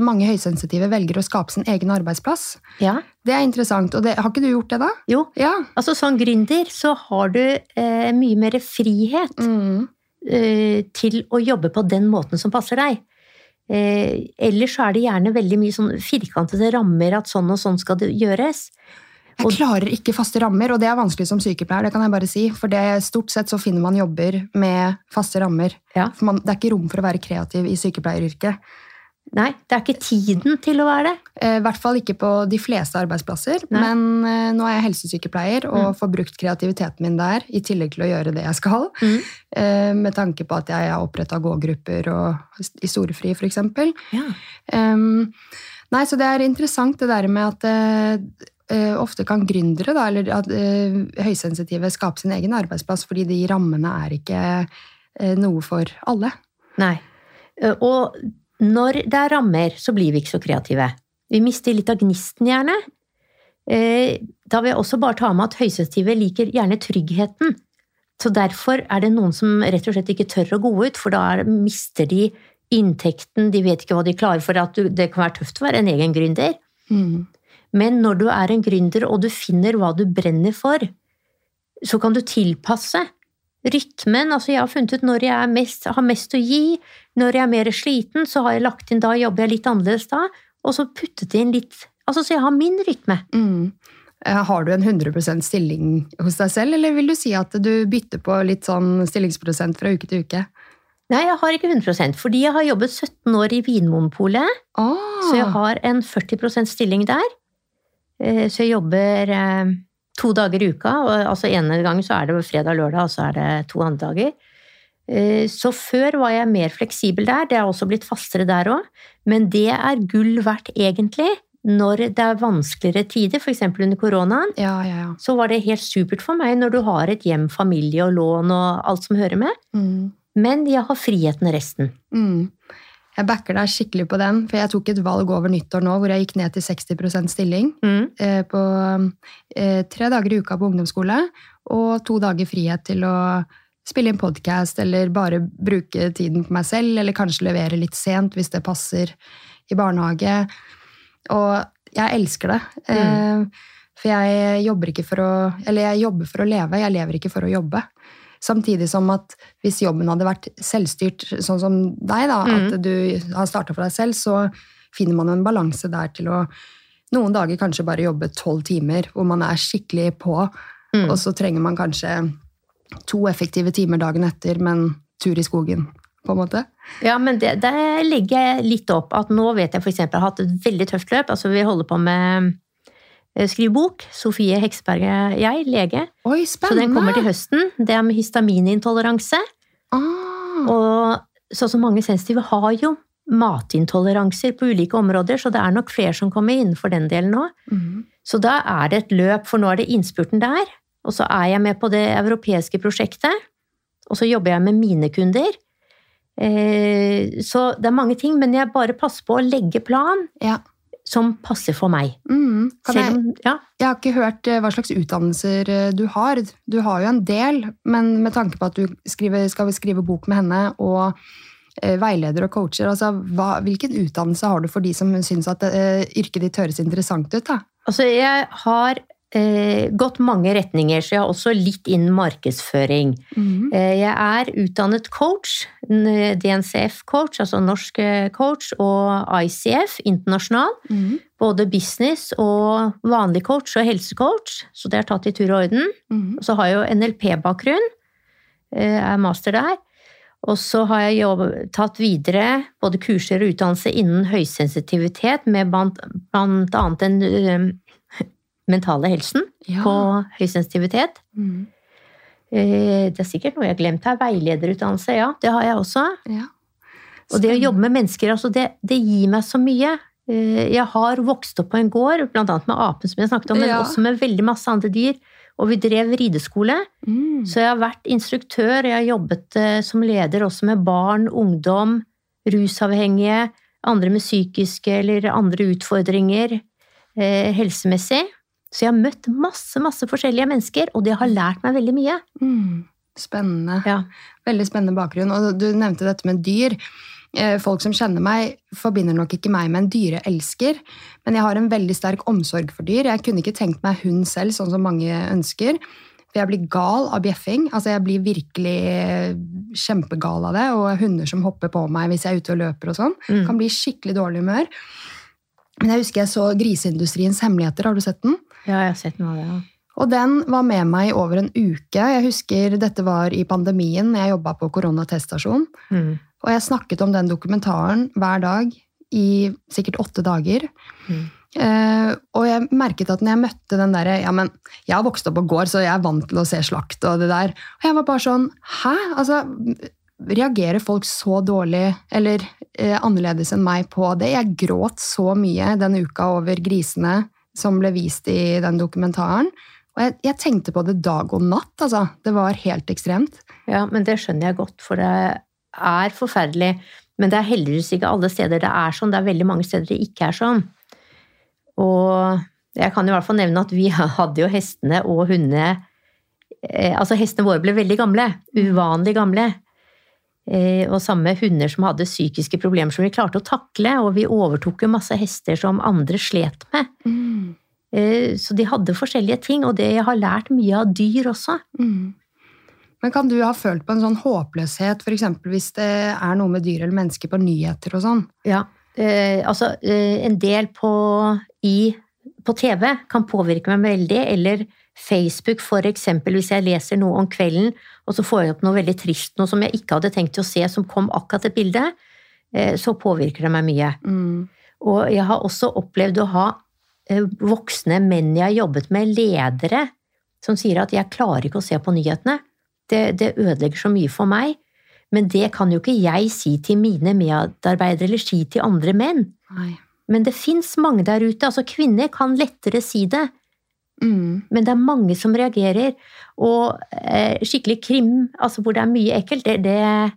mange høysensitive velger å skape sin egen arbeidsplass. Ja, Det er interessant. og det, Har ikke du gjort det, da? jo. Ja. Altså som gründer så har du eh, mye mer frihet Mm. eh, til å jobbe på den måten som passer deg. Eh, ellers så er det gjerne veldig mye sånn firkantede rammer at sånn og sånn skal det gjøres. Jeg klarer ikke faste rammer, og det er vanskelig som sykepleier. det kan jeg bare si, For det, stort sett så finner man jobber med faste rammer. Ja. For man, det er ikke rom for å være kreativ i sykepleieryrket. Nei, det er ikke tiden til å være det. Eh, I hvert fall ikke på de fleste arbeidsplasser. Nei. Men eh, nå er jeg helsesykepleier og Mm. får brukt kreativiteten min der, i tillegg til å gjøre det jeg skal. Mm. Eh, Med tanke på at jeg har oppretta gågrupper og i Storefri, f.eks. Ja. Um, nei, så det er interessant det der med at ofte kan gründere, da, eller at eh, høysensitive, skape sin egen arbeidsplass, fordi de rammene er ikke eh, noe for alle. Nei. Eh, Og når det er rammer, så blir vi ikke så kreative. Vi mister litt av gnisten, gjerne. Eh, Da vil jeg også bare ta med at høysensitive liker gjerne tryggheten. Så derfor er det noen som rett og slett ikke tør å gå ut, for da er, mister de inntekten, de vet ikke hva de klarer for. at Det kan være tøft å være en egen gründer. Men når du er en gründer og du finner hva du brenner for, så kan du tilpasse rytmen. Altså jeg har funnet ut når jeg mest, har mest å gi, når jeg er mer sliten, så har jeg lagt inn da jobber jeg litt annerledes da, og så puttet jeg inn litt Altså så jeg har min rytme. Mm. Eh, Har du en 100% stilling hos deg selv, eller vil du si at du bytter på litt sånn stillingsprosent fra uke til uke? Nei, jeg har ikke 100% fordi jeg har jobbet 17 år i Vinmonopolet, Ah, så jeg har en 40% stilling der. Eh, Så jeg jobber eh, to dager i uka, og altså ene gangen så er det fredag og lørdag, og så er det to andre dager. Eh, Så før var jeg mer fleksibel der, det er også blitt fastere der òg, men det er gull verdt egentlig når det er vanskeligere tider, f.eks. under koronaen. ja, ja, ja. Så var det helt supert for meg når du har et hjem, familie og lån og alt som hører med, Mm. men jeg har friheten resten. Mm. Jeg backer deg skikkelig på den, for jeg tok et valg over nyttår nå hvor jeg gikk ned til 60% stilling. Mm. eh, På eh, tre dager i uka på ungdomsskole og to dager frihet til å spille inn podkast eller bare bruke tiden på meg selv, eller kanskje levere litt sent hvis det passer i barnehage. Og jeg elsker det. Eh, For jeg jobber ikke for å Eller jeg jobber for å leve, jeg lever ikke for å jobbe. Samtidig som at hvis jobben hadde vært selvstyrt, sånn som deg, da, at du har starta for deg selv, så finner man en balanse der til å noen dager kanskje bare jobbe tolv timer, hvor man er skikkelig på, Mm. og så trenger man kanskje to effektive timer dagen etter, men tur i skogen, på en måte. Ja, men det, der legger jeg litt opp at nå vet jeg for eksempel, jeg har hatt et veldig tøft løp. Altså vi holder på med eh, skrive bok. Sofie Heksberg jeg, lege. Oi, Så den kommer til høsten. Det er med histaminintoleranse. Ah, Og sånn som mange sensitive har jo matintoleranser på ulike områder, så det er nok flere som kommer innenfor den delen nå. Mm. Så da er det et løp, for nå er det innspurten der. Og så er jeg med på det europeiske prosjektet. Og så jobber jeg med mine kunder. Eh, så det er mange ting, men jeg bare passer på å legge plan Ja. Som passer for meg. Mm. Kan Selv om, ja, jeg har ikke hørt eh, hva slags utdannelser eh, du har. Du har jo en del, men med tanke på at du skriver, skal skrive bok med henne og eh, veileder og coacher, altså, hva, hvilken utdannelse har du for de som syns at eh, yrket ditt høres interessant ut? da? altså jeg har eh, gått mange retninger, så jeg har også litt innen markedsføring. Eh, Jeg er utdannet coach, DNCF-coach, altså norsk eh, coach, og ICF, internasjonal. Mhm. Både business og vanlig coach og helsecoach, så det er tatt i tur og orden. Mhm. Og så har jeg jo NLP-bakgrunn, eh, er master der. Og så har jeg jobb, tatt videre både kurser og utdannelse innen høysensitivitet, med blant, blant annet eh, mentale helsen Ja. på høysensitivitet. Mhm. Eh, Det er sikkert noe jeg har glemt her. Veilederutdannelse, ja, det har jeg også. Ja. Og det å jobbe med mennesker, altså det, det gir meg så mye. Eh, Jeg har vokst opp på en gård, annet med apen som jeg snakket om, men Ja. også med veldig masse andre dyr. Og vi drev rideskole, mm. så jeg har vært instruktør. Jeg har jobbet eh, som leder også med barn, ungdom, rusavhengige, andre med psykiske eller andre utfordringer eh, helsemessig. Så jeg har møtt masse, masse forskjellige mennesker, og det har lært meg veldig mye. Mm. Spennende. Ja. Veldig spennende bakgrunn. Og du nevnte dette med dyr. Eh, Folk som kjenner meg, forbinder nok ikke meg med en dyreelsker, men jeg har en veldig sterk omsorg for dyr. Jeg kunne ikke tenkt meg hund selv, sånn som mange ønsker. For jeg blir gal av bjeffing. Altså, jeg blir virkelig eh, kjempegal av det. Og hunder som hopper på meg hvis jeg er ute og løper og sånn. Mm. Kan bli skikkelig dårlig humør. Men jeg husker jeg så Griseindustriens hemmeligheter. Har du sett den? Ja, jeg har sett noe av det. Ja. Og den var med meg i over en uke. Jeg husker dette var i pandemien, jeg jobba på koronateststasjon. Mm. Og jeg snakket om den dokumentaren hver dag i sikkert åtte dager. Mm. Eh, og jeg merket at når jeg møtte den derre Ja, men jeg har vokst opp på gård, så jeg er vant til å se slakt og det der. Og jeg var bare sånn Hæ? Altså, reagerer folk så dårlig eller eh, annerledes enn meg på det? Jeg gråt så mye den uka over grisene som ble vist i den dokumentaren. Og jeg, jeg tenkte på det dag og natt, altså. Det var helt ekstremt. Ja, men det skjønner jeg godt, for det er forferdelig. Men det er heldigvis ikke alle steder det er sånn. Det er veldig mange steder det ikke er sånn. Og jeg kan i hvert fall nevne at vi hadde jo hestene og hundene eh, Altså, hestene våre ble veldig gamle. Uvanlig gamle. Eh, og samme hunder som hadde psykiske problemer som vi klarte å takle. Og vi overtok jo masse hester som andre slet med. Mm. Så de hadde forskjellige ting, og det jeg har lært mye av dyr også. Mm. Men kan du ha følt på en sånn håpløshet, f.eks. hvis det er noe med dyr eller mennesker på nyheter og sånn? Ja, eh, altså eh, en del på, i, på TV kan påvirke meg veldig, eller Facebook eksempel, hvis jeg leser noe om kvelden, og så får jeg opp noe veldig trist, noe som jeg ikke hadde tenkt å se, som kom akkurat et bilde, eh, så påvirker det meg mye. Mm. Og jeg har også opplevd å ha eh, voksne menn jeg har jobbet med, ledere, som sier at jeg klarer ikke å se på nyhetene. Det, det ødelegger så mye for meg. Men det kan jo ikke jeg si til mine medarbeidere eller si til andre menn. Nei. Men det fins mange der ute. altså Kvinner kan lettere si det, Mm. men det er mange som reagerer. Og eh, skikkelig krim, altså hvor det er mye ekkelt, det, det,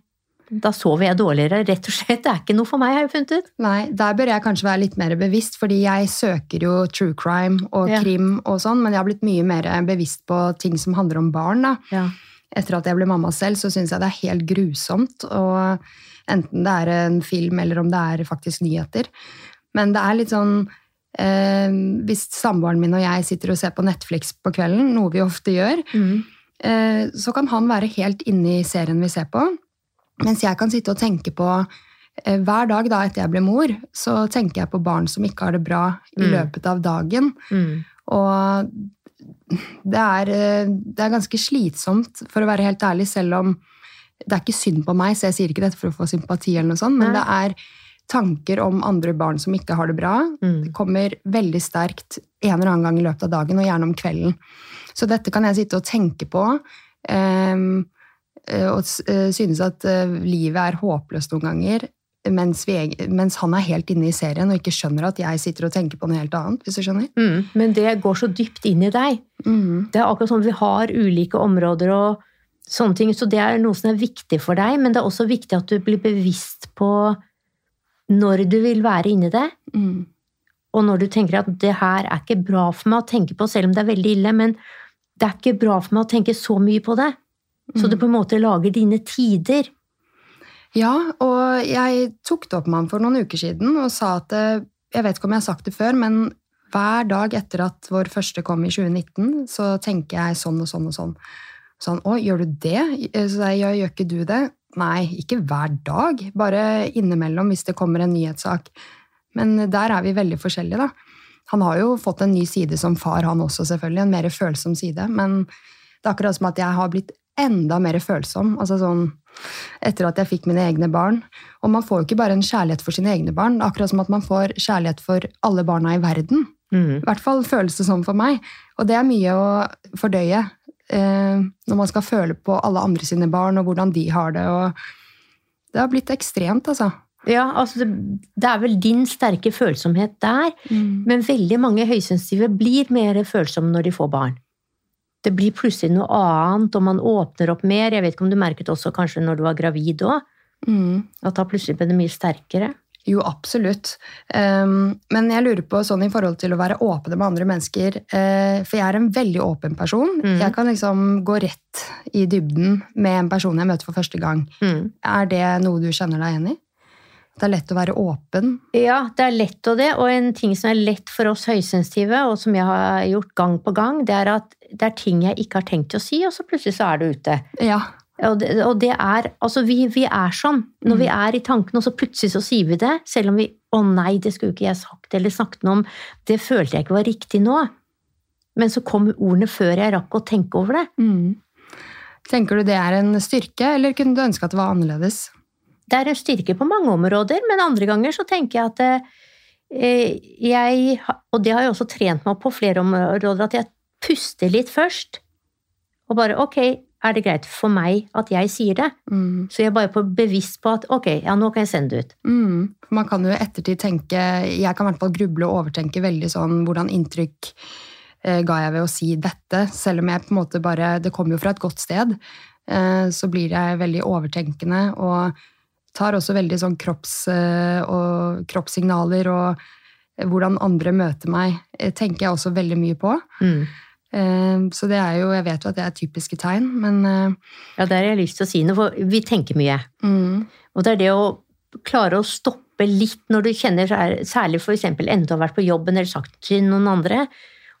da sover jeg dårligere, rett og slett. Det er ikke noe for meg, har jeg funnet ut. Nei, der bør jeg kanskje være litt mer bevisst, fordi jeg søker jo true crime og Ja. krim og sånn, men jeg har blitt mye mer bevisst på ting som handler om barn, da. Ja. Etter at jeg ble mamma selv, så syns jeg det er helt grusomt, og enten det er en film eller om det er faktisk nyheter. Men det er litt sånn eh, Hvis samboeren min og jeg sitter og ser på Netflix på kvelden, noe vi ofte gjør, Mm. eh, så kan han være helt inne i serien vi ser på. Mens jeg kan sitte og tenke på eh, Hver dag da etter jeg ble mor, så tenker jeg på barn som ikke har det bra i Mm. løpet av dagen. Mm. Og det er, eh, det er ganske slitsomt, for å være helt ærlig, selv om det er ikke synd på meg, så jeg sier ikke dette for å få sympati, eller noe sånt, men Nei. det er tanker om andre barn som ikke har det bra. Mm. Det kommer veldig sterkt en eller annen gang i løpet av dagen, og gjerne om kvelden. Så dette kan jeg sitte og tenke på, eh, og eh, synes at eh, livet er håpløst noen ganger, mens, vi, mens han er helt inne i serien og ikke skjønner at jeg sitter og tenker på noe helt annet, hvis du skjønner? Mm. Men det går så dypt inn i deg. Mm. Det er akkurat sånn vi har ulike områder og sånne ting, så det er noe som er viktig for deg, men det er også viktig at du blir bevisst på når du vil være inni det, mm. og når du tenker at det her er ikke bra for meg å tenke på, selv om det er veldig ille, men det er ikke bra for meg å tenke så mye på det. Så du på en måte lager dine tider. Ja, og jeg tok det opp med ham for noen uker siden og sa at eh, Jeg vet ikke om jeg har sagt det før, men hver dag etter at vår første kom i 2019, så tenker jeg sånn og sånn og sånn. Sånn, å, gjør du det? Så jeg, gjør ikke du det? Nei, ikke hver dag, bare innimellom hvis det kommer en nyhetssak. Men der er vi veldig forskjellige, da. Han har jo fått en ny side som far, han også, selvfølgelig. En mer følsom side. Men det er akkurat som at jeg har blitt enda mer følsom. altså sånn etter at jeg fikk mine egne barn. Og man får jo ikke bare en kjærlighet for sine egne barn, det er akkurat som at man får kjærlighet for alle barna i verden. Mm. I hvert fall føles det sånn for meg. Og det er mye å fordøye når man skal føle på alle andre sine barn, og hvordan de har det. og Det har blitt ekstremt, altså. Ja, altså det, det er vel din sterke følsomhet der, men veldig mange høysensitive blir mer følsomme når de får barn. Det blir plutselig noe annet, og man åpner opp mer. Jeg vet ikke om du merket også kanskje når du var gravid òg, Mm. at da plutselig ble det mye sterkere. Jo, absolutt. Um, men jeg lurer på sånn i forhold til å være åpne med andre mennesker. Uh, for jeg er en veldig åpen person. Mm. Jeg kan liksom gå rett i dybden med en person jeg møter for første gang. Mm. Er det noe du kjenner deg igjen i? Det er lett å være åpen. Ja, det er lett og det, og en ting som er lett for oss høysensitive, og som jeg har gjort gang på gang, det er at det er ting jeg ikke har tenkt å si, og så plutselig så er det ute. Ja. Og det, og det er Altså, vi, vi er sånn. Når vi er i tankene, og så plutselig så sier vi det, selv om vi 'Å nei, det skulle ikke jeg sagt', eller snakket noe om 'Det følte jeg ikke var riktig nå'. Men så kom ordene før jeg rakk å tenke over det. Mm. Tenker du det er en styrke, eller kunne du ønske at det var annerledes? Det er en styrke på mange områder, men andre ganger så tenker jeg at eh, jeg Og det har jeg også trent meg opp på flere områder, at jeg puster litt først. Og bare ok, er det greit for meg at jeg sier det? Mm. Så jeg er bare på bevisst på at ok, ja, nå kan jeg sende det ut. Mm. Man kan jo i ettertid tenke Jeg kan i hvert fall gruble og overtenke veldig sånn hvordan inntrykk eh, ga jeg ved å si dette, selv om jeg på en måte bare Det kommer jo fra et godt sted. Eh, så blir jeg veldig overtenkende og tar også veldig sånn kropps, eh, og kroppssignaler og hvordan andre møter meg, tenker jeg også veldig mye på. Mm. Eh, Så det er jo Jeg vet jo at det er typiske tegn, men eh, Ja, der har jeg lyst til å si noe, for vi tenker mye. mm, Og det er det å klare å stoppe litt når du kjenner, særlig eksempel enten du har vært på jobben eller sagt til noen andre,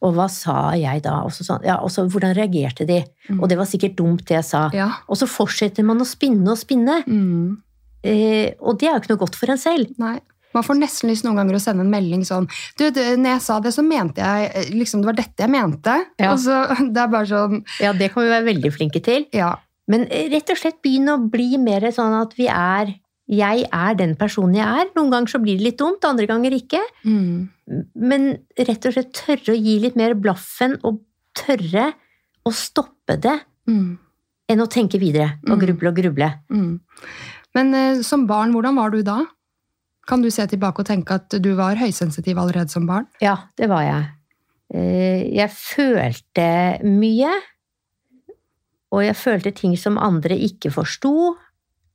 og hva sa jeg da? Og så sånn, ja, og så hvordan reagerte de? Mm. Og det var sikkert dumt det jeg sa. Ja. Og så fortsetter man å spinne og spinne, Mm, eh, og det er jo ikke noe godt for en selv. nei. Man får nesten lyst noen ganger å sende en melding sånn Du, du når jeg sa det, så mente jeg eh, liksom Det var dette jeg mente. Ja. Og så Det er bare sånn Ja, det kan vi være veldig flinke til. Ja. Men eh, rett og slett begynne å bli mer sånn at vi er Jeg er den personen jeg er. Noen ganger så blir det litt dumt, andre ganger ikke. Mm, Men rett og slett tørre å gi litt mer blaffen, og tørre å stoppe det mm, enn å tenke videre og Mm. gruble og gruble. mm. Men eh, som barn, hvordan var du da? Kan du se tilbake og tenke at du var høysensitiv allerede som barn? Ja, det var jeg. Eh, Jeg følte mye. Og jeg følte ting som andre ikke forsto.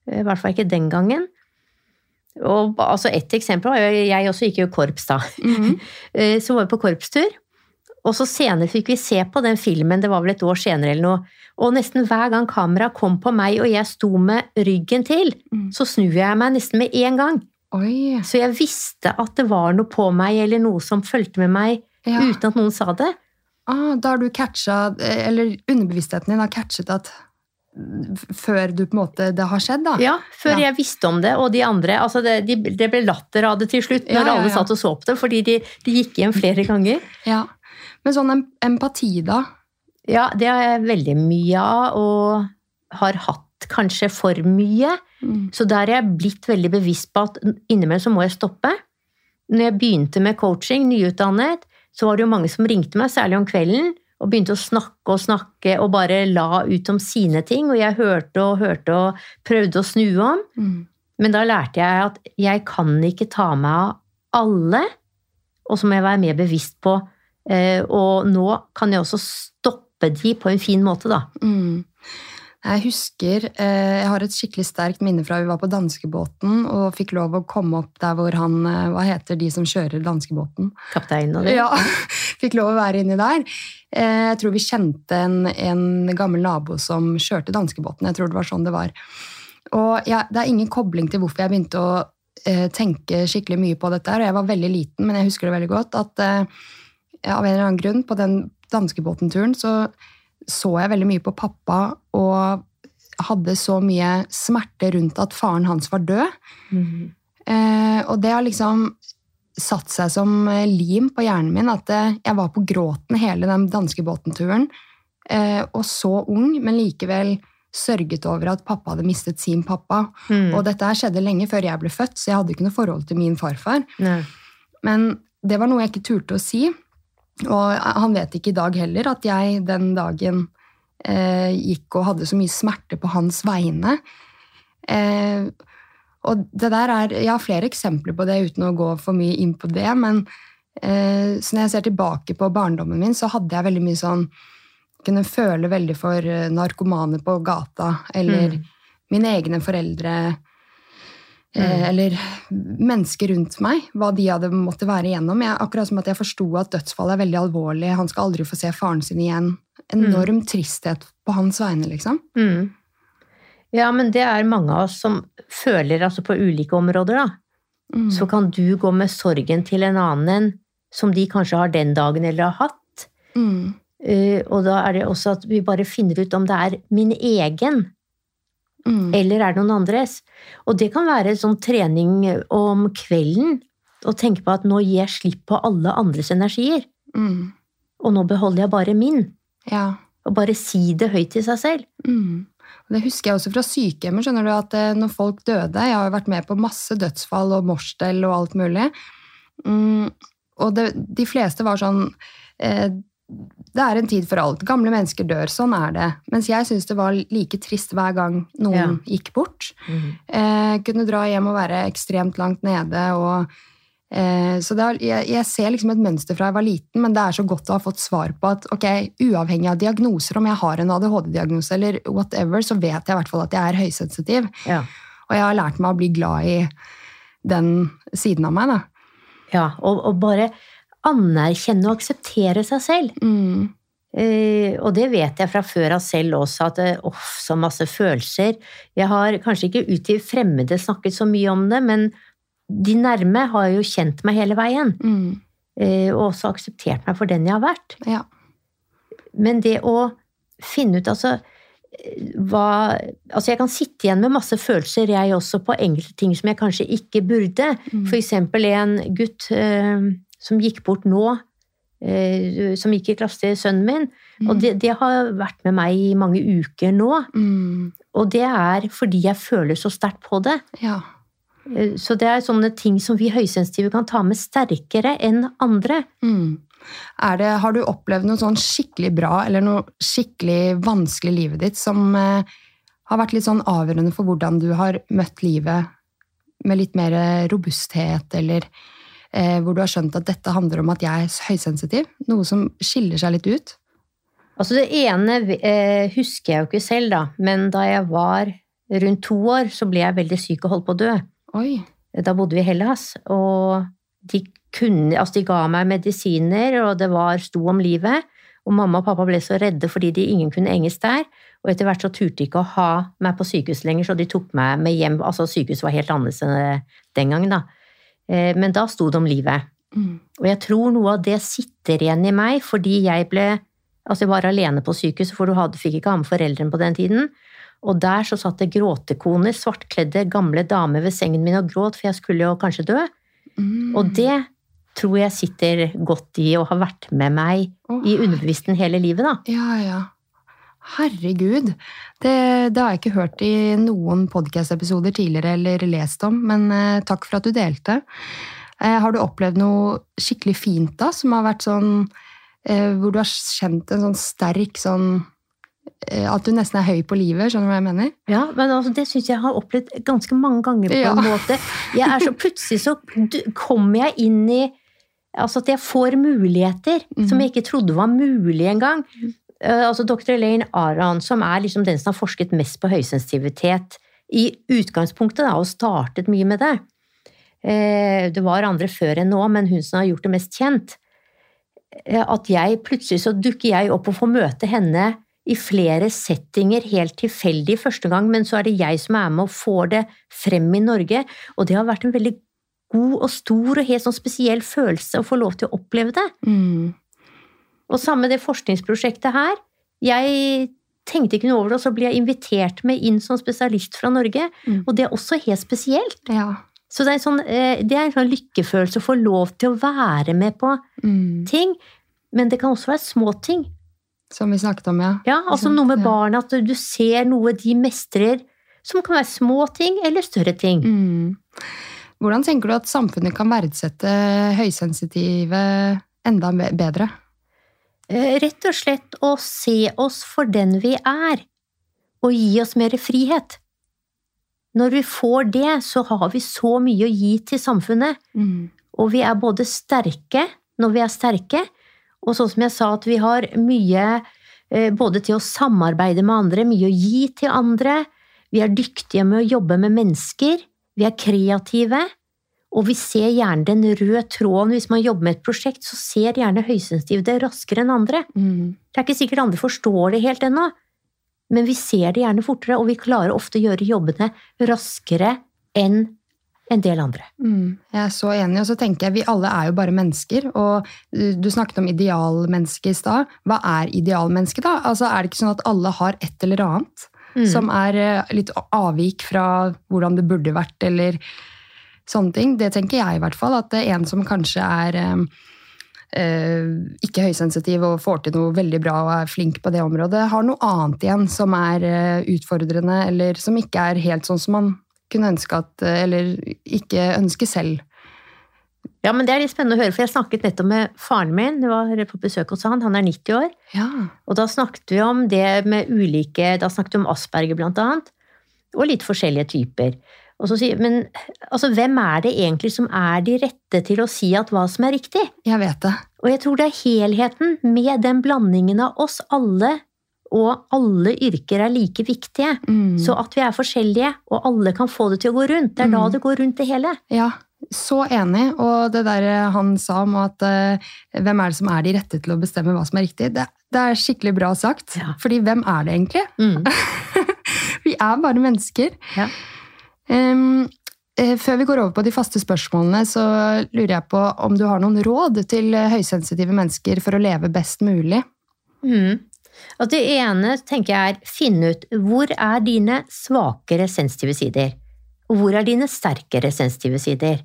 I hvert fall ikke den gangen. Og altså Et eksempel var jo jeg også gikk jo i korps da. Mm, -hmm. Så var vi på korpstur. Og så senere fikk vi se på den filmen, det var vel et år senere eller noe. Og nesten hver gang kameraet kom på meg og jeg sto med ryggen til, Mm. så snur jeg meg nesten med en gang. Oi. Så jeg visste at det var noe på meg eller noe som fulgte med meg Ja. uten at noen sa det. Ah, da har du catcha Eller underbevisstheten din har catchet at før du på en måte det har skjedd, da? Ja, Før Ja. jeg visste om det, og de andre altså det, de, det ble latter av det til slutt når Ja, alle satt og så på det, fordi de, de gikk igjen flere ganger. Ja. Men sånn empati, da? Ja, det har jeg veldig mye av, og har hatt kanskje for mye. Mm. Så der er jeg blitt veldig bevisst på at innimellom så må jeg stoppe. Når jeg begynte med coaching, nyutdannet, så var det jo mange som ringte meg, særlig om kvelden, og begynte å snakke og snakke og bare la ut om sine ting, og jeg hørte og hørte og prøvde å snu om. Mm. Men da lærte jeg at jeg kan ikke ta meg av alle, og så må jeg være mer bevisst på eh, Og nå kan jeg også stoppe de på en fin måte, da. Mm. Jeg husker eh, Jeg har et skikkelig sterkt minne fra vi var på danskebåten og fikk lov å komme opp der hvor han eh, Hva heter de som kjører danskebåten? Kapteinen og det. Ja, fikk lov å være inni der. Eh, Jeg tror vi kjente en, en gammel nabo som kjørte danskebåten. Jeg tror det var sånn det var. Og jeg, det er ingen kobling til hvorfor jeg begynte å tenke skikkelig mye på dette. og Jeg var veldig liten, men jeg husker det veldig godt. At av en eller annen grunn på den danskebåtenturen så så jeg veldig mye på pappa og hadde så mye smerte rundt at faren hans var død. Mm. Eh, og det har liksom satt seg som eh, lim på hjernen min at eh, jeg var på gråten hele den danskebåtenturen. Eh, og så ung, men likevel sørget over at pappa hadde mistet sin pappa. Mm. Og dette her skjedde lenge før jeg ble født, så jeg hadde ikke noe forhold til min farfar. Nei. Men det var noe jeg ikke turte å si. Og han vet ikke i dag heller at jeg den dagen eh, gikk og hadde så mye smerte på hans vegne. Eh, og det der er, Jeg har flere eksempler på det uten å gå for mye inn på det. Men eh, så når jeg ser tilbake på barndommen min, så hadde jeg veldig mye sånn Kunne føle veldig for eh, narkomane på gata. Eller Mm. mine egne foreldre. Eh, Mm. eller mennesker rundt meg, hva de hadde måttet være igjennom. Jeg, akkurat som at jeg forsto at dødsfallet er veldig alvorlig, han skal aldri få se faren sin igjen. Enorm tristhet på hans vegne, liksom. Mm. Ja, men det er mange av oss som føler altså på ulike områder, da. Mm. Så kan du gå med sorgen til en annen som de kanskje har den dagen eller har hatt. Mm. Eh, og da er det også at vi bare finner ut om det er min egen, Mm. eller er det noen andres. Og det kan være sånn trening om kvelden. Å tenke på at nå gir jeg slipp på alle andres energier. Mm. Og nå beholder jeg bare min. Ja. Og bare si det høyt til seg selv. Mm. Det husker jeg også fra sykehjemmet. skjønner du, at eh, Når folk døde Jeg har jo vært med på masse dødsfall og morsstell og alt mulig. Mm, og det, de fleste var sånn eh, Det er en tid for alt. Gamle mennesker dør. Sånn er det. Mens jeg syns det var like trist hver gang noen Ja. gikk bort. Eh, kunne dra hjem og være ekstremt langt nede. og eh, så har, jeg, jeg ser liksom et mønster fra jeg var liten, men det er så godt å ha fått svar på at ok, uavhengig av diagnoser, om jeg har en ADHD-diagnose eller whatever, så vet jeg i hvert fall at jeg er høysensitiv. Ja. Og jeg har lært meg å bli glad i den siden av meg. da. ja og, og bare anerkjenne og akseptere seg selv. Mm. Eh, og det vet jeg fra før av selv også, at eh, åh, så masse følelser. Jeg har kanskje ikke ut til fremmede snakket så mye om det, men de nærme har jo kjent meg hele veien. Mm. eh, og også akseptert meg for den jeg har vært. Ja. Men det å finne ut altså hva Altså, jeg kan sitte igjen med masse følelser, jeg også, på enkelte ting som jeg kanskje ikke burde. Mm. For eksempel en gutt eh, som gikk bort nå, eh, som gikk i klasse til sønnen min. Og det, det har vært med meg i mange uker nå. Mm. Og det er fordi jeg føler så sterkt på det. Ja. Eh, Så det er sånne ting som vi høysensitive kan ta med sterkere enn andre. Mm. Det, har du opplevd noe sånn skikkelig bra eller noe skikkelig vanskelig i livet ditt som eh, har vært litt sånn avgjørende for hvordan du har møtt livet med litt mer robusthet, eller hvor du har skjønt at dette handler om at jeg er høysensitiv? Noe som skiller seg litt ut? Altså det ene eh, husker jeg jo ikke selv, da, men da jeg var rundt to år, så ble jeg veldig syk og holdt på å dø. Oi. Da bodde vi i Hellas, og de, kunne, altså de ga meg medisiner, og det var sto om livet. Og mamma og pappa ble så redde fordi de ingen kunne engelsk der. Og etter hvert så turte de ikke å ha meg på sykehus lenger, så de tok meg med hjem. Altså sykehuset var helt annerledes enn den gangen, da. Eh, Men da sto det om livet. Mm. Og jeg tror noe av det sitter igjen i meg, fordi jeg ble Altså, jeg var alene på sykehuset, for du hadde, fikk ikke ha med foreldrene på den tiden. Og der så satt det gråtekoner, svartkledde gamle damer ved sengen min og gråt, for jeg skulle jo kanskje dø. Mm. Og det tror jeg sitter godt i og har vært med meg oh. i underbevisstheten hele livet, da. Ja, ja. Herregud. Det, det har jeg ikke hørt i noen podcast-episoder tidligere eller lest om, men eh, takk for at du delte. Eh, har du opplevd noe skikkelig fint da, som har vært sånn eh, Hvor du har kjent en sånn sterk sånn At du nesten er høy på livet, skjønner du hva jeg mener? Ja, men altså, Det syns jeg har opplevd ganske mange ganger på Ja. en måte. Jeg er så, plutselig så kommer jeg inn i Altså at jeg får muligheter mm. som jeg ikke trodde var mulig engang. Eh, altså Dr. Elaine Aron, som er liksom den som har forsket mest på høysensitivitet i utgangspunktet, da, og startet mye med det. Eh, Det var andre før enn nå, men hun som har gjort det mest kjent. Eh, At jeg plutselig så dukker jeg opp og får møte henne i flere settinger helt tilfeldig første gang, men så er det jeg som er med og får det frem i Norge, og det har vært en veldig god og stor og helt sånn spesiell følelse å få lov til å oppleve det. Mm. Og samme det forskningsprosjektet her. Jeg tenkte ikke noe over det, og så blir jeg invitert med inn som spesialist fra Norge, Mm. og det er også helt spesielt. Ja. Så det er, sånn, eh, det er en sånn lykkefølelse å få lov til å være med på Mm. ting, men det kan også være små ting. Som vi snakket om, ja. Ja, altså noe med Ja. barn, at du ser noe de mestrer, som kan være små ting eller større ting. Mm. Hvordan tenker du at samfunnet kan verdsette høysensitive enda bedre? Eh, Rett og slett å se oss for den vi er, og gi oss mer frihet. Når vi får det, så har vi så mye å gi til samfunnet, Mm. og vi er både sterke når vi er sterke, og sånn som jeg sa, at vi har mye eh, både til å samarbeide med andre, mye å gi til andre, vi er dyktige med å jobbe med mennesker, vi er kreative, og vi ser gjerne den røde tråden. Hvis man jobber med et prosjekt, så ser gjerne høysensitive det raskere enn andre. Mm. Det er ikke sikkert andre forstår det helt ennå, men vi ser det gjerne fortere, og vi klarer ofte å gjøre jobbene raskere enn en del andre. Mm, jeg er så enig, og så tenker jeg vi alle er jo bare mennesker. Og du, du snakket om idealmenneske i stad. Hva er idealmenneske, da? Altså, er det ikke sånn at alle har et eller annet Mm. som er eh, litt avvik fra hvordan det burde vært, eller sånne ting. Det tenker jeg i hvert fall. At en som kanskje er eh, eh, ikke høysensitiv og får til noe veldig bra og er flink på det området, har noe annet igjen som er eh, utfordrende, eller som ikke er helt sånn som man kunne ønske at Eller ikke ønske selv. Ja, men Det er litt spennende å høre, for jeg snakket nettopp med faren min. Det var på besøk hos han, han er 90 år. Ja. Og da snakket vi om det med ulike Da snakket vi om Asperger, blant annet. Og litt forskjellige typer. Og så sier, Men altså, hvem er det egentlig som er de rette til å si at hva som er riktig? Jeg vet det. Og jeg tror det er helheten med den blandingen av oss alle, og alle yrker er like viktige. Mm. Så at vi er forskjellige, og alle kan få det til å gå rundt. Det er da Mm. det går rundt det hele. Ja, så enig. Og det der han sa om at uh, hvem er det som er de rette til å bestemme hva som er riktig, det, det er skikkelig bra sagt. Ja. Fordi hvem er det egentlig? Mm. Vi er bare mennesker. Ja. Eh, før vi går over på de faste spørsmålene, så lurer jeg på om du har noen råd til eh, høysensitive mennesker for å leve best mulig? Mm. Og det ene tenker jeg er finne ut hvor er dine svakere sensitive sider, og hvor er dine sterkere sensitive sider.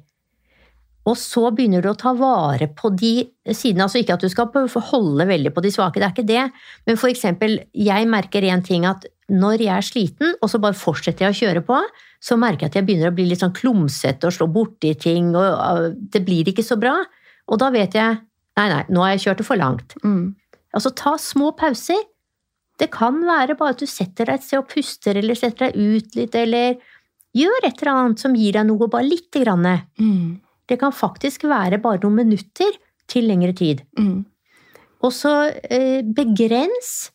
Og så begynner du å ta vare på de sidene. Altså ikke at du skal holde veldig på de svake, det er ikke det. Men for eksempel, jeg merker én ting at når jeg er sliten, og så bare fortsetter jeg å kjøre på, så merker jeg at jeg begynner å bli litt sånn klumsete og slå borti ting, og det blir ikke så bra. Og da vet jeg nei, nei, nå har jeg kjørt det for langt. Mm. Altså ta små pauser. Det kan være bare at du setter deg et sted og puster, eller setter deg ut litt, eller gjør et eller annet som gir deg noe, bare lite grann. Mm. Det kan faktisk være bare noen minutter til lengre tid. Mm. Og så eh, begrens.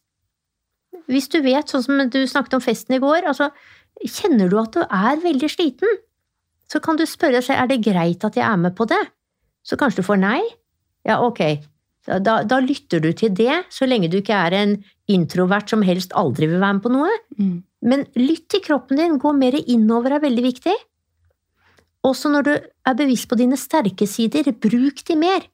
Hvis du vet, sånn som du snakket om festen i går, altså kjenner du at du er veldig sliten, så kan du spørre deg selv er det greit at jeg er med på det. Så kanskje du får nei. Ja, ok. Da, da lytter du til det, så lenge du ikke er en introvert som helst aldri vil være med på noe. Mm. Men lytt til kroppen din, gå mer innover er veldig viktig. Også når du er bevisst på dine sterke sider, bruk de mer.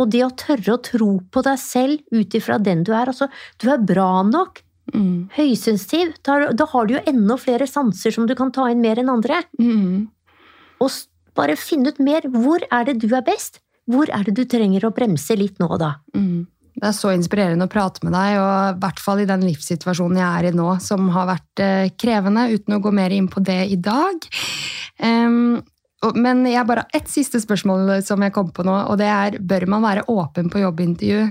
Og det å tørre å tro på deg selv ut ifra den du er. Altså, du er bra nok, Mm. høysensitiv. Da, da har du jo enda flere sanser som du kan ta inn mer enn andre. Mm. Og bare finne ut mer. Hvor er det du er best? Hvor er det du trenger å bremse litt nå, da? Mm. Det er så inspirerende å prate med deg, og i hvert fall i den livssituasjonen jeg er i nå, som har vært eh, krevende, uten å gå mer inn på det i dag. Og, men jeg har bare ett siste spørsmål som jeg kom på nå, og det er bør man være åpen på jobbintervju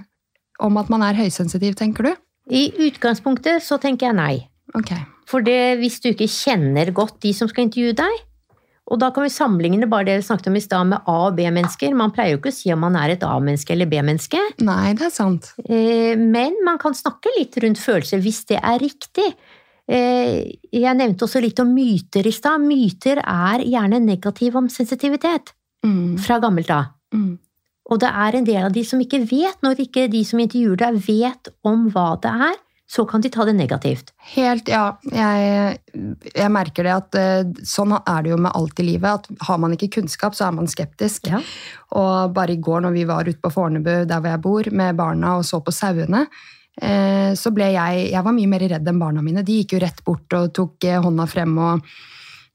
om at man er høysensitiv, tenker du? I utgangspunktet så tenker jeg nei. Ok. For det, hvis du ikke kjenner godt de som skal intervjue deg, og da kan vi sammenligne bare det vi snakket om i stad med A- og B-mennesker. Man pleier jo ikke å si om man er et A-menneske eller B-menneske, Nei, det er sant. eh, men man kan snakke litt rundt følelser hvis det er riktig. Eh, Jeg nevnte også litt om myter i stad. Myter er gjerne negativ om sensitivitet Mm. fra gammelt av. Mm. Og det er en del av de som ikke vet, når ikke de som intervjuer deg vet om hva det er, så kan de ta det negativt. Helt, ja. Jeg, jeg merker det at eh, sånn er det jo med alt i livet. at Har man ikke kunnskap, så er man skeptisk. Ja. Og bare i går når vi var ute på Fornebu, der hvor jeg bor, med barna og så på sauene, så ble jeg Jeg var mye mer redd enn barna mine. De gikk jo rett bort og tok eh, hånda frem og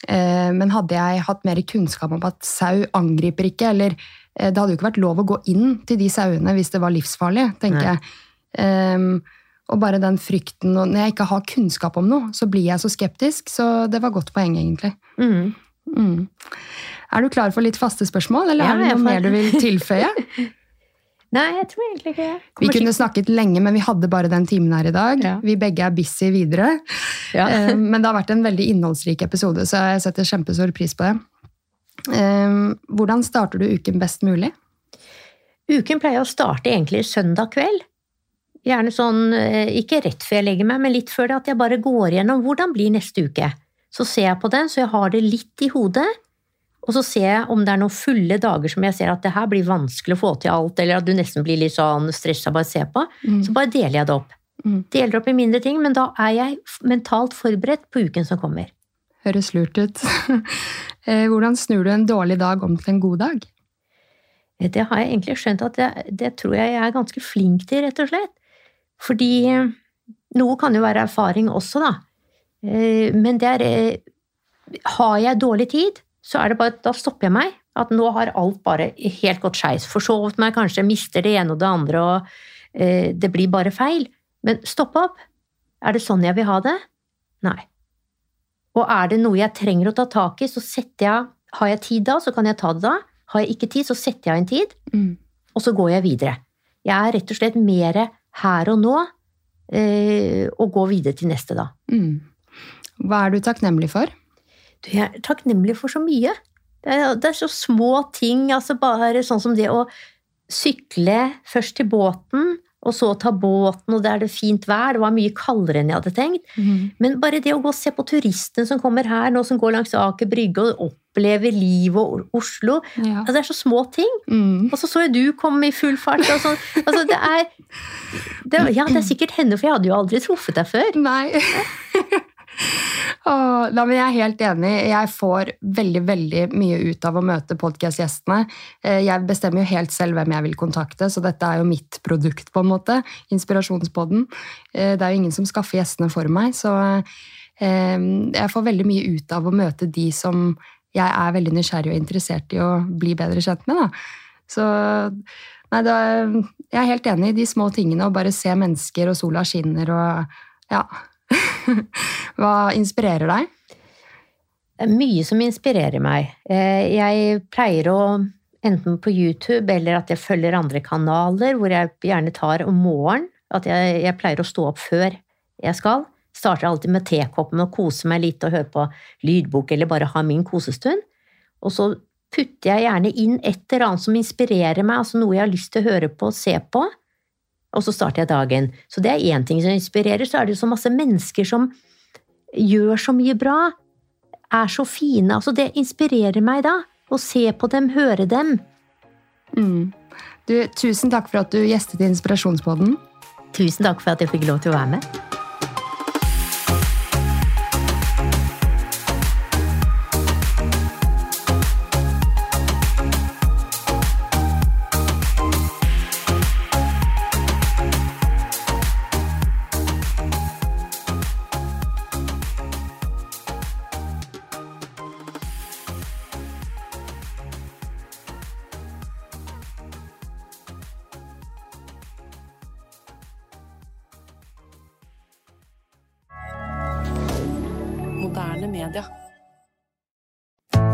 eh, Men hadde jeg hatt mer kunnskap om at sau angriper ikke, eller eh, Det hadde jo ikke vært lov å gå inn til de sauene hvis det var livsfarlig, tenker Nei. jeg. Og bare den frykten og Når jeg ikke har kunnskap om noe, så blir jeg så skeptisk. Så det var godt poeng, egentlig. Mm. Mm. Er du klar for litt faste spørsmål, eller Ja, er det noe mer du vil tilføye? Nei, jeg tror egentlig ikke det. Vi kunne snakket lenge, men vi hadde bare den timen her i dag. Ja. Vi begge er busy videre. Ja. Eh, Men det har vært en veldig innholdsrik episode, så jeg setter kjempestor pris på det. Eh, Hvordan starter du uken best mulig? Uken pleier å starte egentlig søndag kveld. Gjerne sånn, eh, ikke rett før jeg legger meg, men litt før det, at jeg bare går gjennom hvordan blir neste uke. Så ser jeg på den, så jeg har det litt i hodet. Og så ser jeg om det er noen fulle dager som jeg ser at det her blir vanskelig å få til alt, eller at du nesten blir litt sånn stressa bare se på. Så bare deler jeg det opp. Mm. Deler opp i mindre ting, men da er jeg mentalt forberedt på uken som kommer. Høres lurt ut. Eh, Hvordan snur du en dårlig dag om til en god dag? Eh, Det har jeg egentlig skjønt at det, det tror jeg jeg er ganske flink til, rett og slett. Fordi eh, noe kan jo være erfaring også, da. Men det er Har jeg dårlig tid, så er det bare, da stopper jeg meg. At nå har alt bare helt gått skeis. Forsovet meg kanskje, mister det ene og det andre, og eh, det blir bare feil. Men stopp opp. Er det sånn jeg vil ha det? Nei. Og er det noe jeg trenger å ta tak i, så setter jeg Har jeg tid da, så kan jeg ta det da. Har jeg ikke tid, så setter jeg en tid, Mm. og så går jeg videre. Jeg er rett og slett mer her og nå, eh, og går videre til neste da. Mm. Hva er du takknemlig for? Du, jeg er takknemlig for så mye. Det er, det er så små ting, altså bare sånn som det å sykle først til båten, og så ta båten, og det er det fint vær. Det var mye kaldere enn jeg hadde tenkt. Men bare det å gå og se på turistene som kommer her nå, som går langs Aker Brygge og opplever livet og Oslo Ja. altså, Det er så små ting. Mm. Og så så jeg du komme i full fart. Og sånn. altså, det er, det, ja, det er sikkert henne, for jeg hadde jo aldri truffet deg før. Nei. Men jeg er helt enig. Jeg får veldig veldig mye ut av å møte podkast-gjestene. Eh, Jeg bestemmer jo helt selv hvem jeg vil kontakte, så dette er jo mitt produkt, på en måte. Inspirasjonspodden. Eh, Det er jo ingen som skaffer gjestene for meg, så eh, jeg får veldig mye ut av å møte de som jeg er veldig nysgjerrig og interessert i å bli bedre kjent med. Da. Så nei, er, jeg er helt enig i de små tingene, å bare se mennesker, og sola skinner, og ja. Hva inspirerer deg? Mye som inspirerer meg. Eh, Jeg pleier å, enten på YouTube eller at jeg følger andre kanaler, hvor jeg gjerne tar om morgenen, at jeg, jeg pleier å stå opp før jeg skal. Starter alltid med tekoppen og koser meg litt og hører på lydbok eller bare ha min kosestund. Og så putter jeg gjerne inn et eller annet som inspirerer meg, altså noe jeg har lyst til å høre på og se på. Og så starter jeg dagen. Så det er én ting som inspirerer. Så er det jo så masse mennesker som gjør så mye bra er så fine. Altså, det inspirerer meg da. Å se på dem, høre dem. Mm. Du, tusen takk for at du gjestet Inspirasjonspodden. Tusen takk for at jeg fikk lov til å være med.